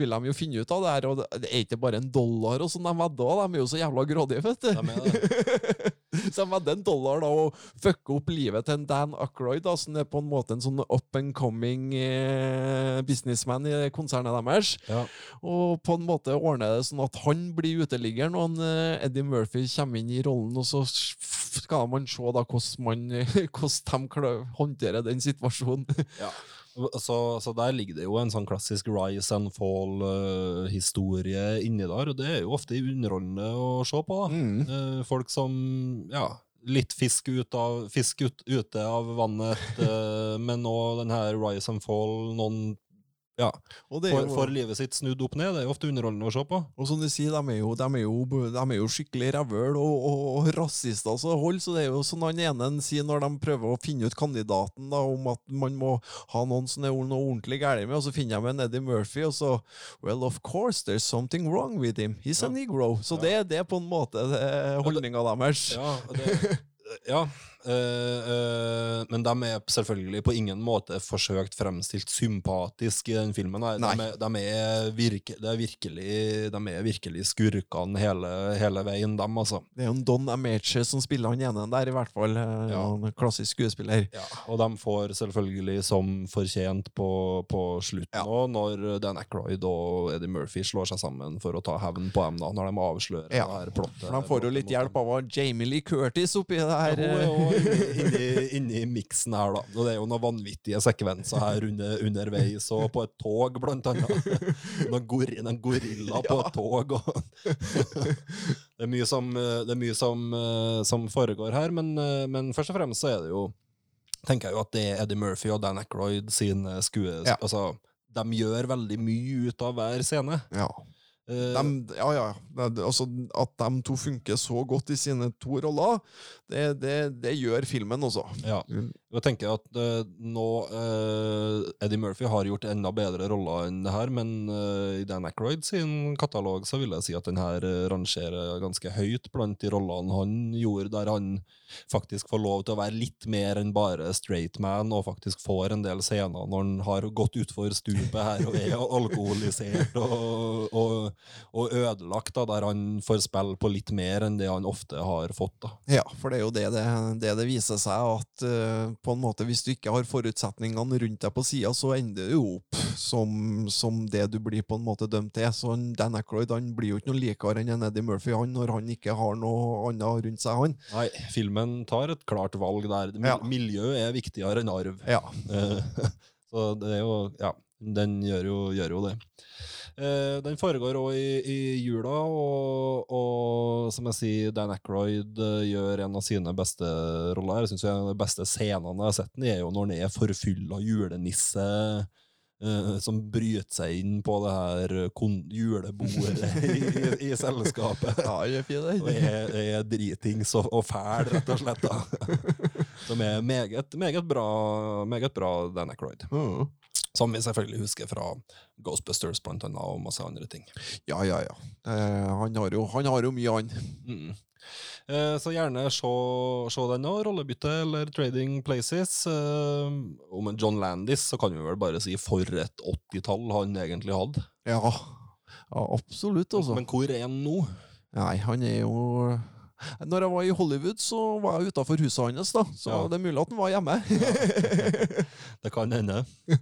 vil de jo finne ut av det her, og det er ikke bare en dollar og sånn de vedder, de er jo så jævla grådige, vet du. Så med den dollaren dollar da og fucke opp livet til en Dan Ackroyd, da, som er på en måte en sånn up and coming eh, businessman i konsernet deres. Ja. Og på en måte ordner det sånn at han blir uteliggeren, og han, eh, Eddie Murphy kommer inn i rollen, og så skal man se da hvordan, man, hvordan de håndterer den situasjonen. Ja. Så, så der ligger det jo en sånn klassisk rise and fall-historie inni der, og det er jo ofte underholdende å se på. Mm. Uh, folk som ja, litt fisk, ut av, fisk ut, ute av vannet, uh, men òg den her rise and fall. Noen ja, Og det er for, jo- får livet sitt snudd opp ned. Det er jo ofte underholdende å se på. Og som du sier, de er jo, de er jo, de er jo skikkelig rævøl og, og, og rasister så hold, så det er jo sånn han ene sier når de prøver å finne ut kandidaten da, om at man må ha noen som er noe ordentlig gærent med, og så finner de en Eddie Murphy, og så Well, of course, there's something wrong with him. He's a negro. Så det, det er på en måte holdninga deres. Ja, det, ja eh, eh, men de er selvfølgelig på ingen måte forsøkt fremstilt sympatisk i den filmen. her. De, er, de, er virke, er virkelig, de er virkelig skurkene hele, hele veien, dem, altså. Det er jo en Don Ameche som spiller han ene der, i hvert fall. Eh, Ja. En klassisk skuespiller. Ja, og de får selvfølgelig som fortjent på, på slutten Ja. når Dan Ackroyd og Eddie Murphy slår seg sammen for å ta hevn på dem, da, når de avslører Ja, det her plottet. For de får jo litt hjelp av Jamie Lee Curtis oppi det her. Ja, hun eh, inni, inni, miksen her, da. Og det er jo noen vanvittige sekvenser her under, underveis, og på et tog, blant annet. Noen, gor noen gorilla på et tog. Og det er mye, som, eh, det er mye som, eh, som foregår her, men, eh, men først og fremst så er det jo tenker jeg jo at det er Eddie Murphy og Dan Aykroyd sine skue... Ja. Altså, de gjør veldig mye ut av hver scene. ja. De, ja, ja. Altså, at de to funker så godt i sine to roller, det, det, det gjør filmen også. Ja. Jeg tenker at uh, nå uh, Eddie Murphy har gjort enda bedre roller enn det her, men uh, i Dan Aykroyd sin katalog så vil jeg si at den her rangerer ganske høyt blant de rollene han gjorde, der han faktisk får lov til å være litt mer enn bare straight man, og faktisk får en del scener når han har gått utfor stupet her og er alkoholisert og, og, og ødelagt, da, der han får spille på litt mer enn det han ofte har fått. da. Ja, for det er jo det det, det, det viser seg, at eh, på en måte hvis du ikke har forutsetningene rundt deg på sida, så ender du opp som, som det du blir på en måte dømt til. Så Dan Aykroyd han blir jo ikke noe likere enn Eddie Murphy han, når han ikke har noe annet rundt seg. han. Nei, filmen tar et klart valg der. Mil Ja. Miljø er viktigere enn arv. Ja. Så det er jo Ja, den gjør jo, gjør jo det. Eh, den foregår òg i, i jula, og, og som jeg sier, Dan Aykroyd eh, gjør en av sine beste roller. Jeg synes En av de beste scenene jeg har sett den er jo når han er forfylla julenisse. eh, som bryter seg inn på det her julebordet i, i, i selskapet. Ja, det er fin, Og er, er dritings og, og fæl, rett og slett. da. Som er meget, meget bra, meget bra Dan Aykroyd. Mhm. Som vi selvfølgelig husker fra Ghostbusters blant annet, og masse andre ting. Ja, ja, ja. Eh, han, har jo, han har jo mye, han. Mm. Eh, så gjerne se, se den nå, rollebytte eller Trading Places. Eh, om John Landis så kan vi vel bare si for et 80-tall han egentlig hadde. Ja, ja absolutt, altså. Men hvor er han nå? Nei, han er jo Når jeg var i Hollywood, så var jeg utafor huset hans, da. Så Ja. det er mulig at han var hjemme. Det kan hende.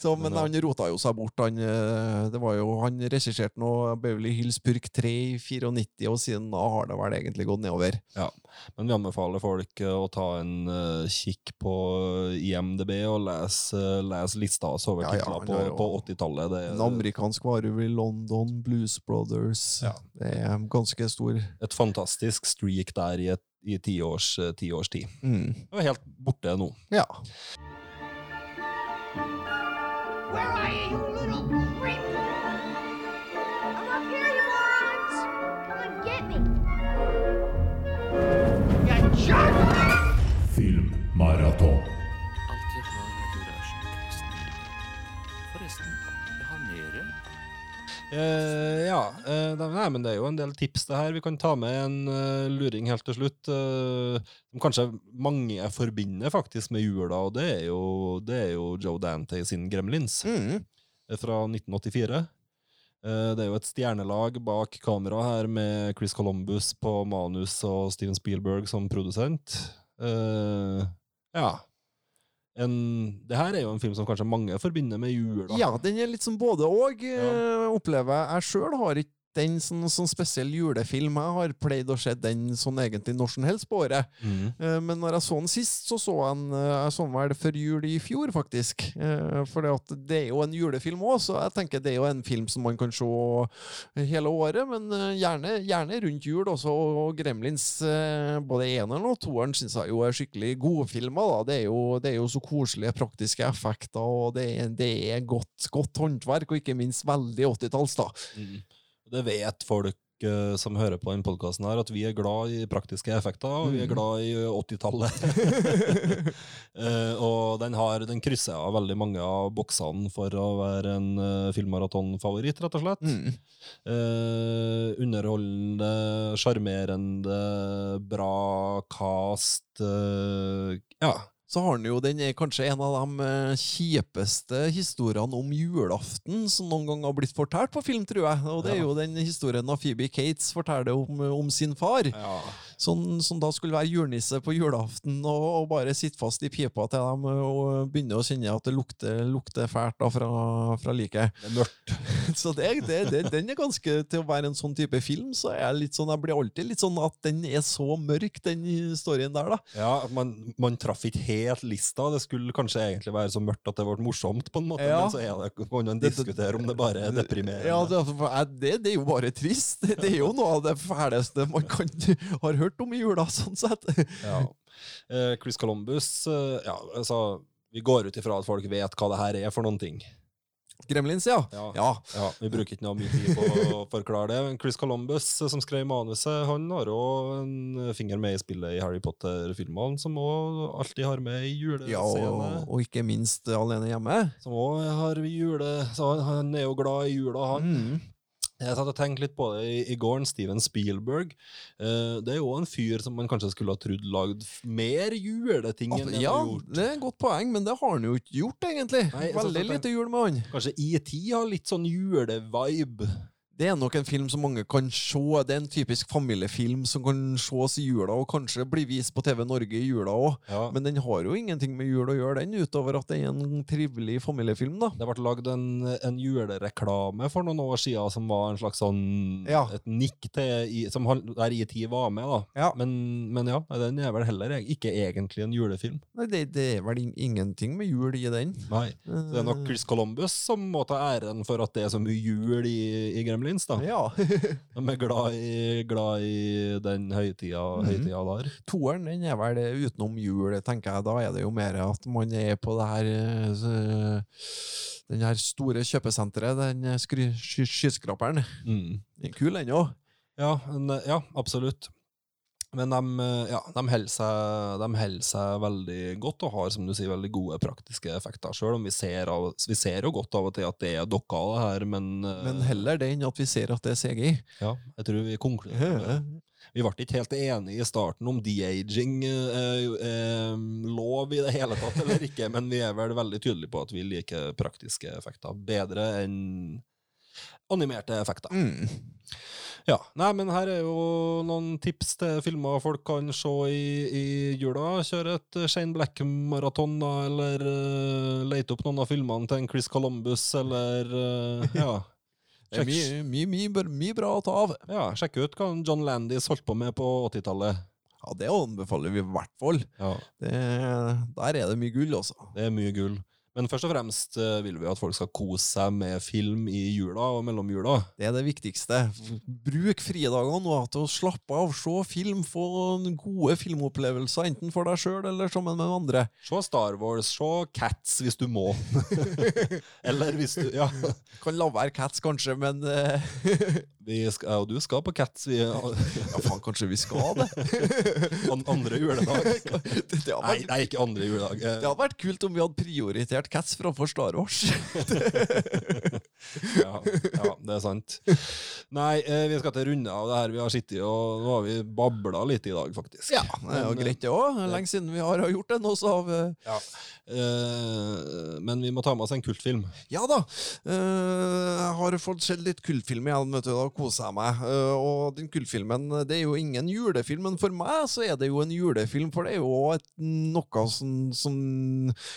så, men Men, han rota jo seg bort. Han, eh, det var jo, han regisserte nå Beverly Hills Purk 3 i 94, og siden da har det vel egentlig gått nedover. Ja, Men vi anbefaler folk eh, å ta en eh, kikk på IMDb og lese les lista over Ja, ja, titler på, på 80-tallet. En er amerikansk varulv i London, Blues Brothers Ja. Det er ganske stor. et fantastisk streak der i, et, i ti, års, eh, ti års tid. Mm. Det er helt borte nå. Ja. Where are you, you little creep? I'm up here, you morons! Come and get me! You jerk! Filmmaraton. Alltid Eh, ja, Uh, nei, men det er jo en del tips det her. Vi kan ta med en uh, luring helt til slutt. som kanskje mange forbinder faktisk med jula, og det er jo, det er jo Joe Dante sin Gremlins Mm. fra 1984. Eh, det er jo et stjernelag bak kamera her med Chris Columbus på manus og Steven Spielberg som produsent. Ja. En, det her er jo en film som kanskje mange forbinder med jula. Ja, den er litt som både og, Ja. eh, opplever jeg. Jeg sjøl har ikke den sånn, sånn spesiell julefilm. Jeg har pleid å se den sånn egentlig når som helst på året. Mm. Eh, Men når jeg så den sist, så så jeg den eh, jeg så den vel før jul i fjor, faktisk. Eh, For det, er jo en julefilm òg, så jeg tenker det er jo en film som man kan se hele året, men gjerne, gjerne rundt jul også. Og Gremlins, både eneren og toeren, syns jeg jo er skikkelig godfilmer. da. Det er jo, det er jo så koselige praktiske effekter, og det er, det er godt, godt håndverk, og ikke minst veldig 80-talls, da. Mm. Det vet folk eh, som hører på denne podkasten, at vi er glad i praktiske effekter, og vi er Mm. glad i 80-tallet. Eh, og den, har, den krysser av veldig mange av boksene for å være en uh, filmmaratonfavoritt, rett og slett. Mm. Uh, underholdende, sjarmerende, bra cast. Uh, ja. Så har han jo, den er kanskje en av de eh, kjipeste historiene om julaften som noen gang har blitt fortalt på film, tror jeg. Og det er jo den historien av Phoebe Cates forteller om, om sin far. Som, som da skulle være julenisse på julaften og, og bare sitte fast i pipa til dem og begynne å kjenne at det lukter, lukter fælt da fra, fra liket. Det er mørkt. Så det, det, det, den er ganske Til å være en sånn type film, så er jeg litt sånn Jeg blir alltid litt sånn at den er så mørk, den storyen der, da. Ja, man, man traff ikke helt lista. Det skulle kanskje egentlig være så mørkt at det ble morsomt, på en måte, Ja. men så er det, kan man diskutere om det bare er deprimerende. Ja, det, det, det er jo bare trist. Det, det er jo noe av det fæleste man kan har hørt om i jula, sånn sett. Ja. Eh, Chris Columbus eh, ja, altså, Vi går ut ifra at folk vet hva det her er for noen ting. Gremlins, ja. Ja. Ja. Ja, Vi bruker ikke noe mye tid på å forklare det. Men Chris Columbus, eh, som skrev manuset, han har òg en finger med i spillet i Harry Potter-filmene, som òg alltid har med i ja og, og ikke minst Alene hjemme. Som òg har jule... Så han, han er jo glad i jula, han. Mm. Jeg satt og tenkte litt på det i, i går, Steven Spielberg. Eh, det er jo en fyr som man kanskje skulle ha trodd lagd mer juleting enn han Ja, har gjort. det er et godt poeng, men det har han jo ikke gjort, egentlig. Nei, så- Veldig lite jul med han. Kanskje ET har litt sånn julevibe. Det er nok en film som mange kan se. Det er en typisk familiefilm som kan ses i jula, og kanskje bli vist på TV Norge i jula òg. Ja. Men den har jo ingenting med jul å gjøre, den, utover at det er en trivelig familiefilm. da. Det ble lagd en, en julereklame for noen år siden som var en slags sånn Ja. et nikk til i, som der IT var med, da. Ja. Men, men ja, den er vel heller ikke egentlig en julefilm. Nei, det, det er vel in- ingenting med jul i den. Nei. Så det er nok Chris Columbus som må ta æren for at det er så mye jul i, i Gremlins, da. Ja. De er glad i, glad i den høytida, høytida der. Toeren den er vel utenom jul, tenker jeg. Da er det jo mer at man er på det her eh, Den her store kjøpesenteret, den skyskraperen. Mm. Den er kul, den òg. Ja, ja, absolutt. Men de, eh, ja, de, holder seg, seg veldig godt og har som du sier, veldig gode praktiske effekter. Selv om vi ser, av, vi ser jo godt av og til at det er dokka, her, men, eh, Men heller det enn at vi ser at det er CGI. ja, jeg tror vi konkluderer med det. Vi ble ikke helt enige i starten om de-aging eh, eh, lov i det hele tatt eller ikke, men vi er vel veldig tydelige på at vi liker praktiske effekter bedre enn animerte effekter. Mm. Ja, nei, men her er jo noen tips til filmer folk kan se i, i jula. Kjøre et Shane Black-maraton, da, eller uh, lete opp noen av filmene til en Chris Columbus, eller uh, ja. Det er mye, mye, mye, mye bra å ta av. ja. Sjekk ut hva John Landis holdt på med på 80-tallet. Ja, Det anbefaler vi i hvert fall. Ja, Det, der er det mye gull, altså. det er mye gull. Men først og fremst eh, vil vi at folk skal kose seg med film i jula og mellom jula. Det er det viktigste. Bruk fridagene nå til å slappe av, se film, få gode filmopplevelser, enten for deg sjøl eller sammen med andre. Se Star Wars, se Cats hvis du må. eller hvis du Ja. Kan la være Cats, kanskje, men eh, Vi skal, og du skal på Cats vi, Ja, faen, kanskje vi skal det? an, andre juledag. det, det, hadde Nei, vært, nei, ikke andre juledag. Det hadde vært kult om vi hadde prioritert Cats framfor Star Wars. Ja, ja, det er sant. Nei, eh, vi skal til runde av det her. Vi har sittet og nå har vi babla litt i dag, faktisk. Ja, det er jo greit, det òg. Lenge siden vi har gjort det nå, så har vi Ja. Eh, men vi må ta med oss en kultfilm. Ja da. eh, jeg har fått sett litt kultfilm igjen, vet du, da koser jeg meg. Eh, og den kultfilmen det er jo ingen julefilm, men for meg så er det jo en julefilm. For det er jo et, noe som, som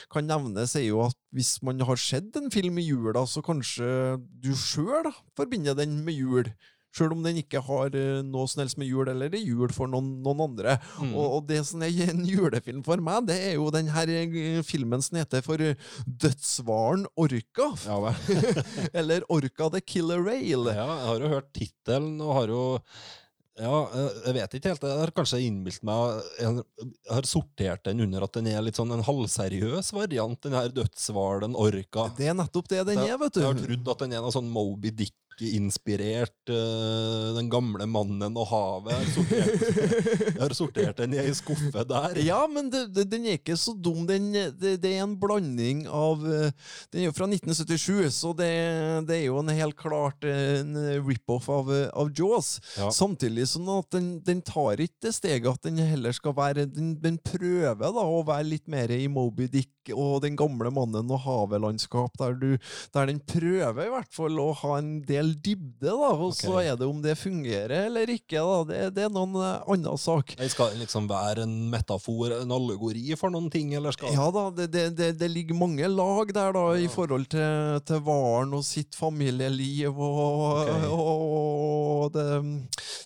kan nevnes, er jo at hvis man har sett en film i jula, så kanskje du sjøl forbinder den med jul. Sjøl om den ikke har eh, noe som helst med jul, eller er jul for noen, noen andre. Mm. Og, og det som er en julefilm for meg, det er jo den her eh, filmen som heter for Dødsvaren Dødshvalen Orka. Ja. Eller Orka the Killer Rail. Ja, jeg har jo hørt tittelen og har jo ja, eh, jeg vet ikke helt. Jeg har kanskje innbilt meg Jeg har sortert den under at den er litt sånn en halvseriøs variant, den her dødshvalen Orka. Det er nettopp det den Jeg- er, vet du. Jeg har trodd at den er noe sånn Moby Dick-inspirert. eh, den gamle mannen og havet. Jeg har sortert, jeg har sortert den i ei skuffe der. Ja, men det, det, den er ikke så dum. Den, det, det er en blanding av uh, Den er jo fra 1977, så det, det er jo en helt klart en rip-off av, av Jaws. Ja. Samtidig sånn at den, den tar ikke det steget at den heller skal være Den, den prøver da å være litt mer i Moby Dick og Den gamle mannen og havelandskap, der, du, der den prøver i hvert fall å ha en del dybde, da. Og så er det om det fungerer eller ikke, da. Det, det er noen eh, annen sak. Jeg skal liksom være en metafor, en allegori for noen ting, eller skal Ja da, det, det, det, det ligger mange lag der da, i forhold til, til Varen og sitt familieliv og, okay. og det,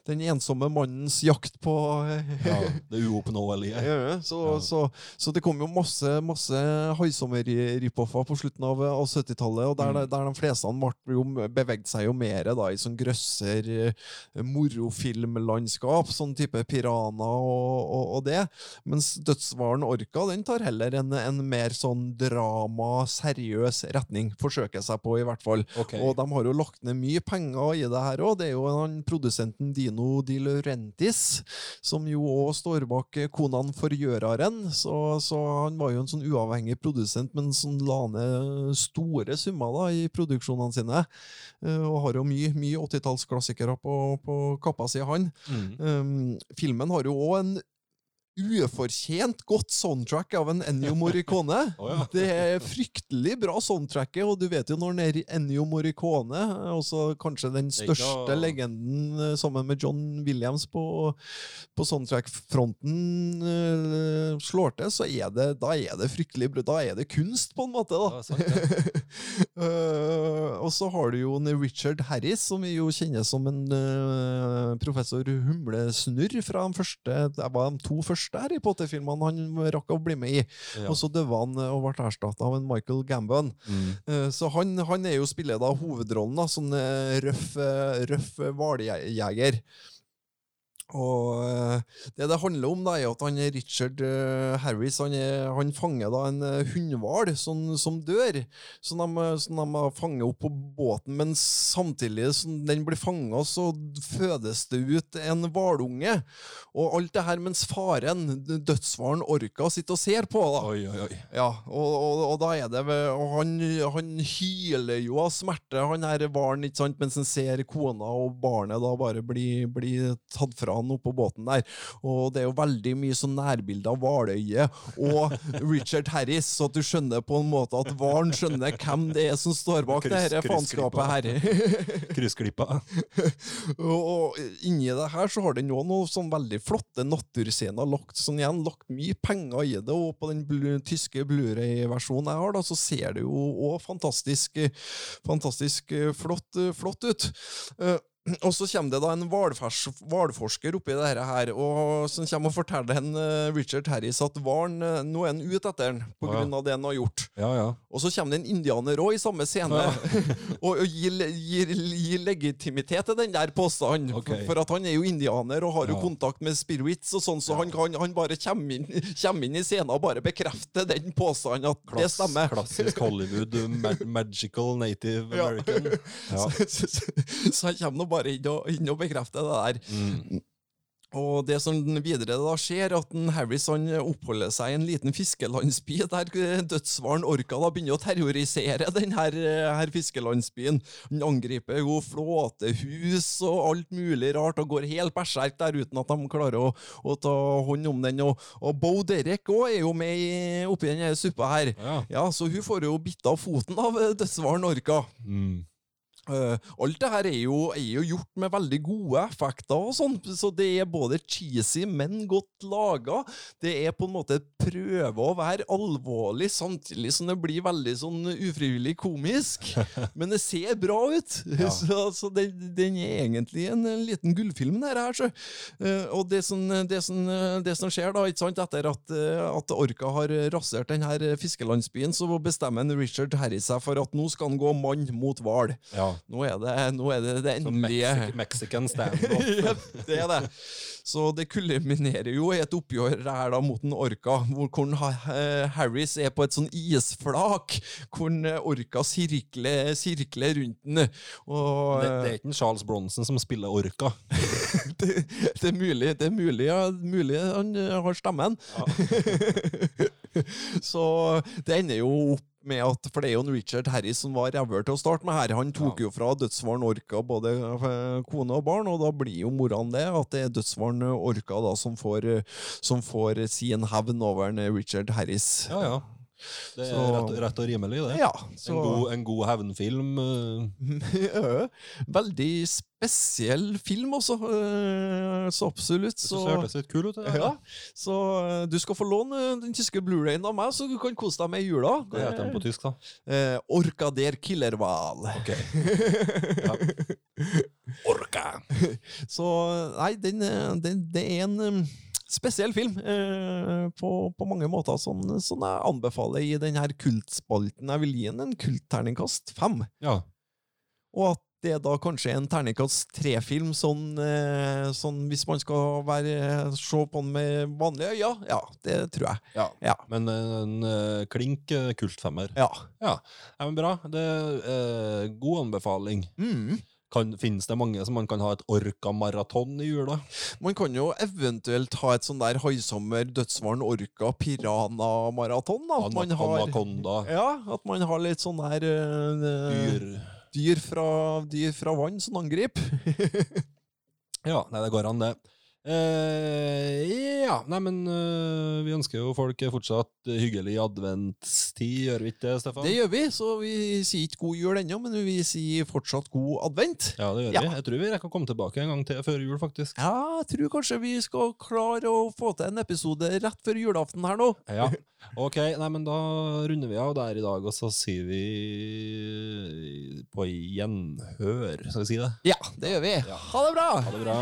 den ensomme mannens jakt på ja, det uoppnåelige? Ja, så, Ja. Så, så det kom jo masse, masse Haisommer-ripoffer på slutten av, av 70-tallet, og der, Mm. der de fleste ble jo, bevegde seg jo mer da, i sånn grøsser eh, morofilmlandskap, sånn type Pirana og, og, og det. Mens Dødshvalen Orka den tar heller en, en mer sånn drama, seriøs retning. Forsøker seg på, i hvert fall. Okay. Og de har jo lagt ned mye penger i det her òg. Det er jo han produsenten Dino Di Laurentis som jo òg står bak eh, Konan forgjøreren. Så, så han var jo en sånn uavhengig produsent, men som la ned store summer da, i produksjonene sine. Eh, Og har jo mye, mye 80-tallsklassikere på, på kappa si, han. Mm. Um, filmen har jo òg en ufortjent godt soundtrack av en Ennio Morricone. oh, ja. Det er fryktelig bra soundtracket, og du vet jo når den er Ennio Morricone, også kanskje den største legenden eh, sammen med John Williams på, på soundtrack-fronten eh, slår til, så er det, da er det fryktelig bra. Da er det kunst, på en måte. da. Sant, ja. uh, og så har du jo Richard Harris, som vi jo kjenner som en uh, professor Humlesnurr fra de første Det var de to første Harry Potter-filmene han rakk å bli med i. Ja. Og så døde han eh, og ble erstatta av en Michael Gambon. Mm. Eh, Så han, han er jo spiller da hovedrollen, da, sånn røff, røff hvaljeger. Og eh, det det handler om, da, er at han Richard eh, Harris han, er, han fanger da en uh, hundhval som, som dør, som de, som de fanger opp på båten. Men samtidig som den blir fanga, så fødes det ut en hvalunge. Og alt det her mens faren, dødshvalen å sitter og ser på. da. Oi, oi, oi. Ja, og, og, og da er det Og han, han hyler jo av smerte, han her hvalen, mens han ser kona og barnet da bare bli, bli tatt fra han oppå båten der. Og det er jo veldig mye sånn nærbilde av Hvaløyet og Richard Harris, så at du skjønner på en måte at hvalen skjønner hvem det er som står bak det Kryss- her faenskapet her. Kryssklippa. Og, inni det her så har den òg noen sånn veldig flotte naturscener. Lagt, sånn igjen, lagt mye penger i det, og på den blu, tyske Blu-ray-versjonen jeg har, da, så ser det jo òg fantastisk, fantastisk eh, flott, eh, flott ut. Eh, og så kommer det da en hvalforsker oppi det her, og som kommer og forteller en, eh, Richard Harris at hvalen eh, Nå er han ute etter den på ja. grunn av det han har gjort. Ja, ja. Og så kommer det en indianer òg i samme scene, og, og gir, gir, gir legitimitet til den der påstanden. Okay. For at han er jo indianer og har jo kontakt med spirits, og sånn, så han, han, han bare kommer inn, kommer inn i scenen og bare bekrefter den påstanden at det stemmer. klassisk Hollywood, magical native American. Ja. Så, så, så, så han kommer nå bare inn og, bekrefte det der. Mm. Og det som videre da skjer, at en Harris oppholder seg i en liten fiskelandsby der dødshvalen Orka da begynner å terrorisere den her, fiskelandsbyen. Han angriper jo flåtehus og alt mulig rart og går helt berserk der uten at de klarer å, å ta hånd om den. Og, og Bo Derek òg er jo med i, oppi denne suppa her. Ja. Ja, Så hun får jo bitt av foten av dødsvaren dødshvalen Orka. Mm. Eh, alt det her er jo, er jo gjort med veldig gode effekter og sånn, så det er både cheesy, men godt laga. Det er på en måte prøve å være alvorlig, samtidig som det blir veldig sånn ufrivillig komisk. Men det ser bra ut! Så, så det, den er egentlig en, en liten gullfilm, det her. Så. Uh, og det som, det, som, det som skjer da, ikke sant, etter at, eh, at Orca har rasert den her fiskelandsbyen, så bestemmer Richard Harry seg for at nå skal han gå mann mot hval. ja. Nå er det nå er det, det endelige Mexi Mexican stand-off. ja, det er det. Så det kulminerer jo i et oppgjør her da mot en orka, hvor hvor eh, Harris er på et sånn isflak, hvor orka sirkler, sirkler rundt den. Og Det, det eh, er ikke en Charles Bronson som spiller orka. det, det er mulig, det er mulig, ja, mulig han eh, har stemmen. Så det ender jo opp med at, for det er jo en Richard Harris som var rævhøl til å starte med her. Han tok jo fra dødsfaren Orka både eh, kone og barn, og da blir jo moraen det at det er dødsfaren Orka da som får, eh, som får sin hevn over en Richard Harris. Ja, ja. Det er Så- rett, rett og rimelig, det. Ja, En god, en god hevnfilm. eh, Veldig spesiell film også, eh, så absolutt. Så det hørtes litt kul ut. det der, ja, så eh, du skal få låne den tyske Blu-rayen av meg, så du kan kose deg med jula. Hva heter den på tysk, da? Eh, Orka der Killerwahl. Ok. Ja. Orka! Så nei, den, den, det er en spesiell film eh, på, på mange måter, sånn, sånn jeg anbefaler i denne kultspalten. Jeg vil gi den en kultterningkast fem. Ja. Og at det er da kanskje en terningkast tre-film, sånn, eh, sånn hvis man skal være, se på den med vanlige øyne. Ja, det tror jeg. ja. Ja. Men en, en eh, klink eh, kultfemmer. Ja. Ja. ja, men bra. Det er eh, god anbefaling. Mm. Kan, finnes det mange som man kan ha et orka-maraton i jula? Man kan jo eventuelt ha et sånn der haisommer dødsvaren orka pirana maraton da. At man har Ja, at man har litt sånn der uh, dyr dyr, fra, dyr fra vann som angriper. Ja, nei, det går an, det. Eh, ja, nei, men uh, vi ønsker jo folk fortsatt hyggelig adventstid, gjør vi ikke det, Stefan? Det gjør vi, så vi sier ikke god jul ennå, men vi sier fortsatt god advent. Ja, det gjør Ja. vi. Jeg tror vi rekker å komme tilbake en gang til før jul, faktisk. Ja, jeg tror kanskje vi skal klare å få til en episode rett før julaften her nå. Ja. Ok, nei, men da runder vi av der i dag, og så sier vi på gjenhør. Skal vi si det? Ja, det gjør vi. Ha det bra! Ha det bra.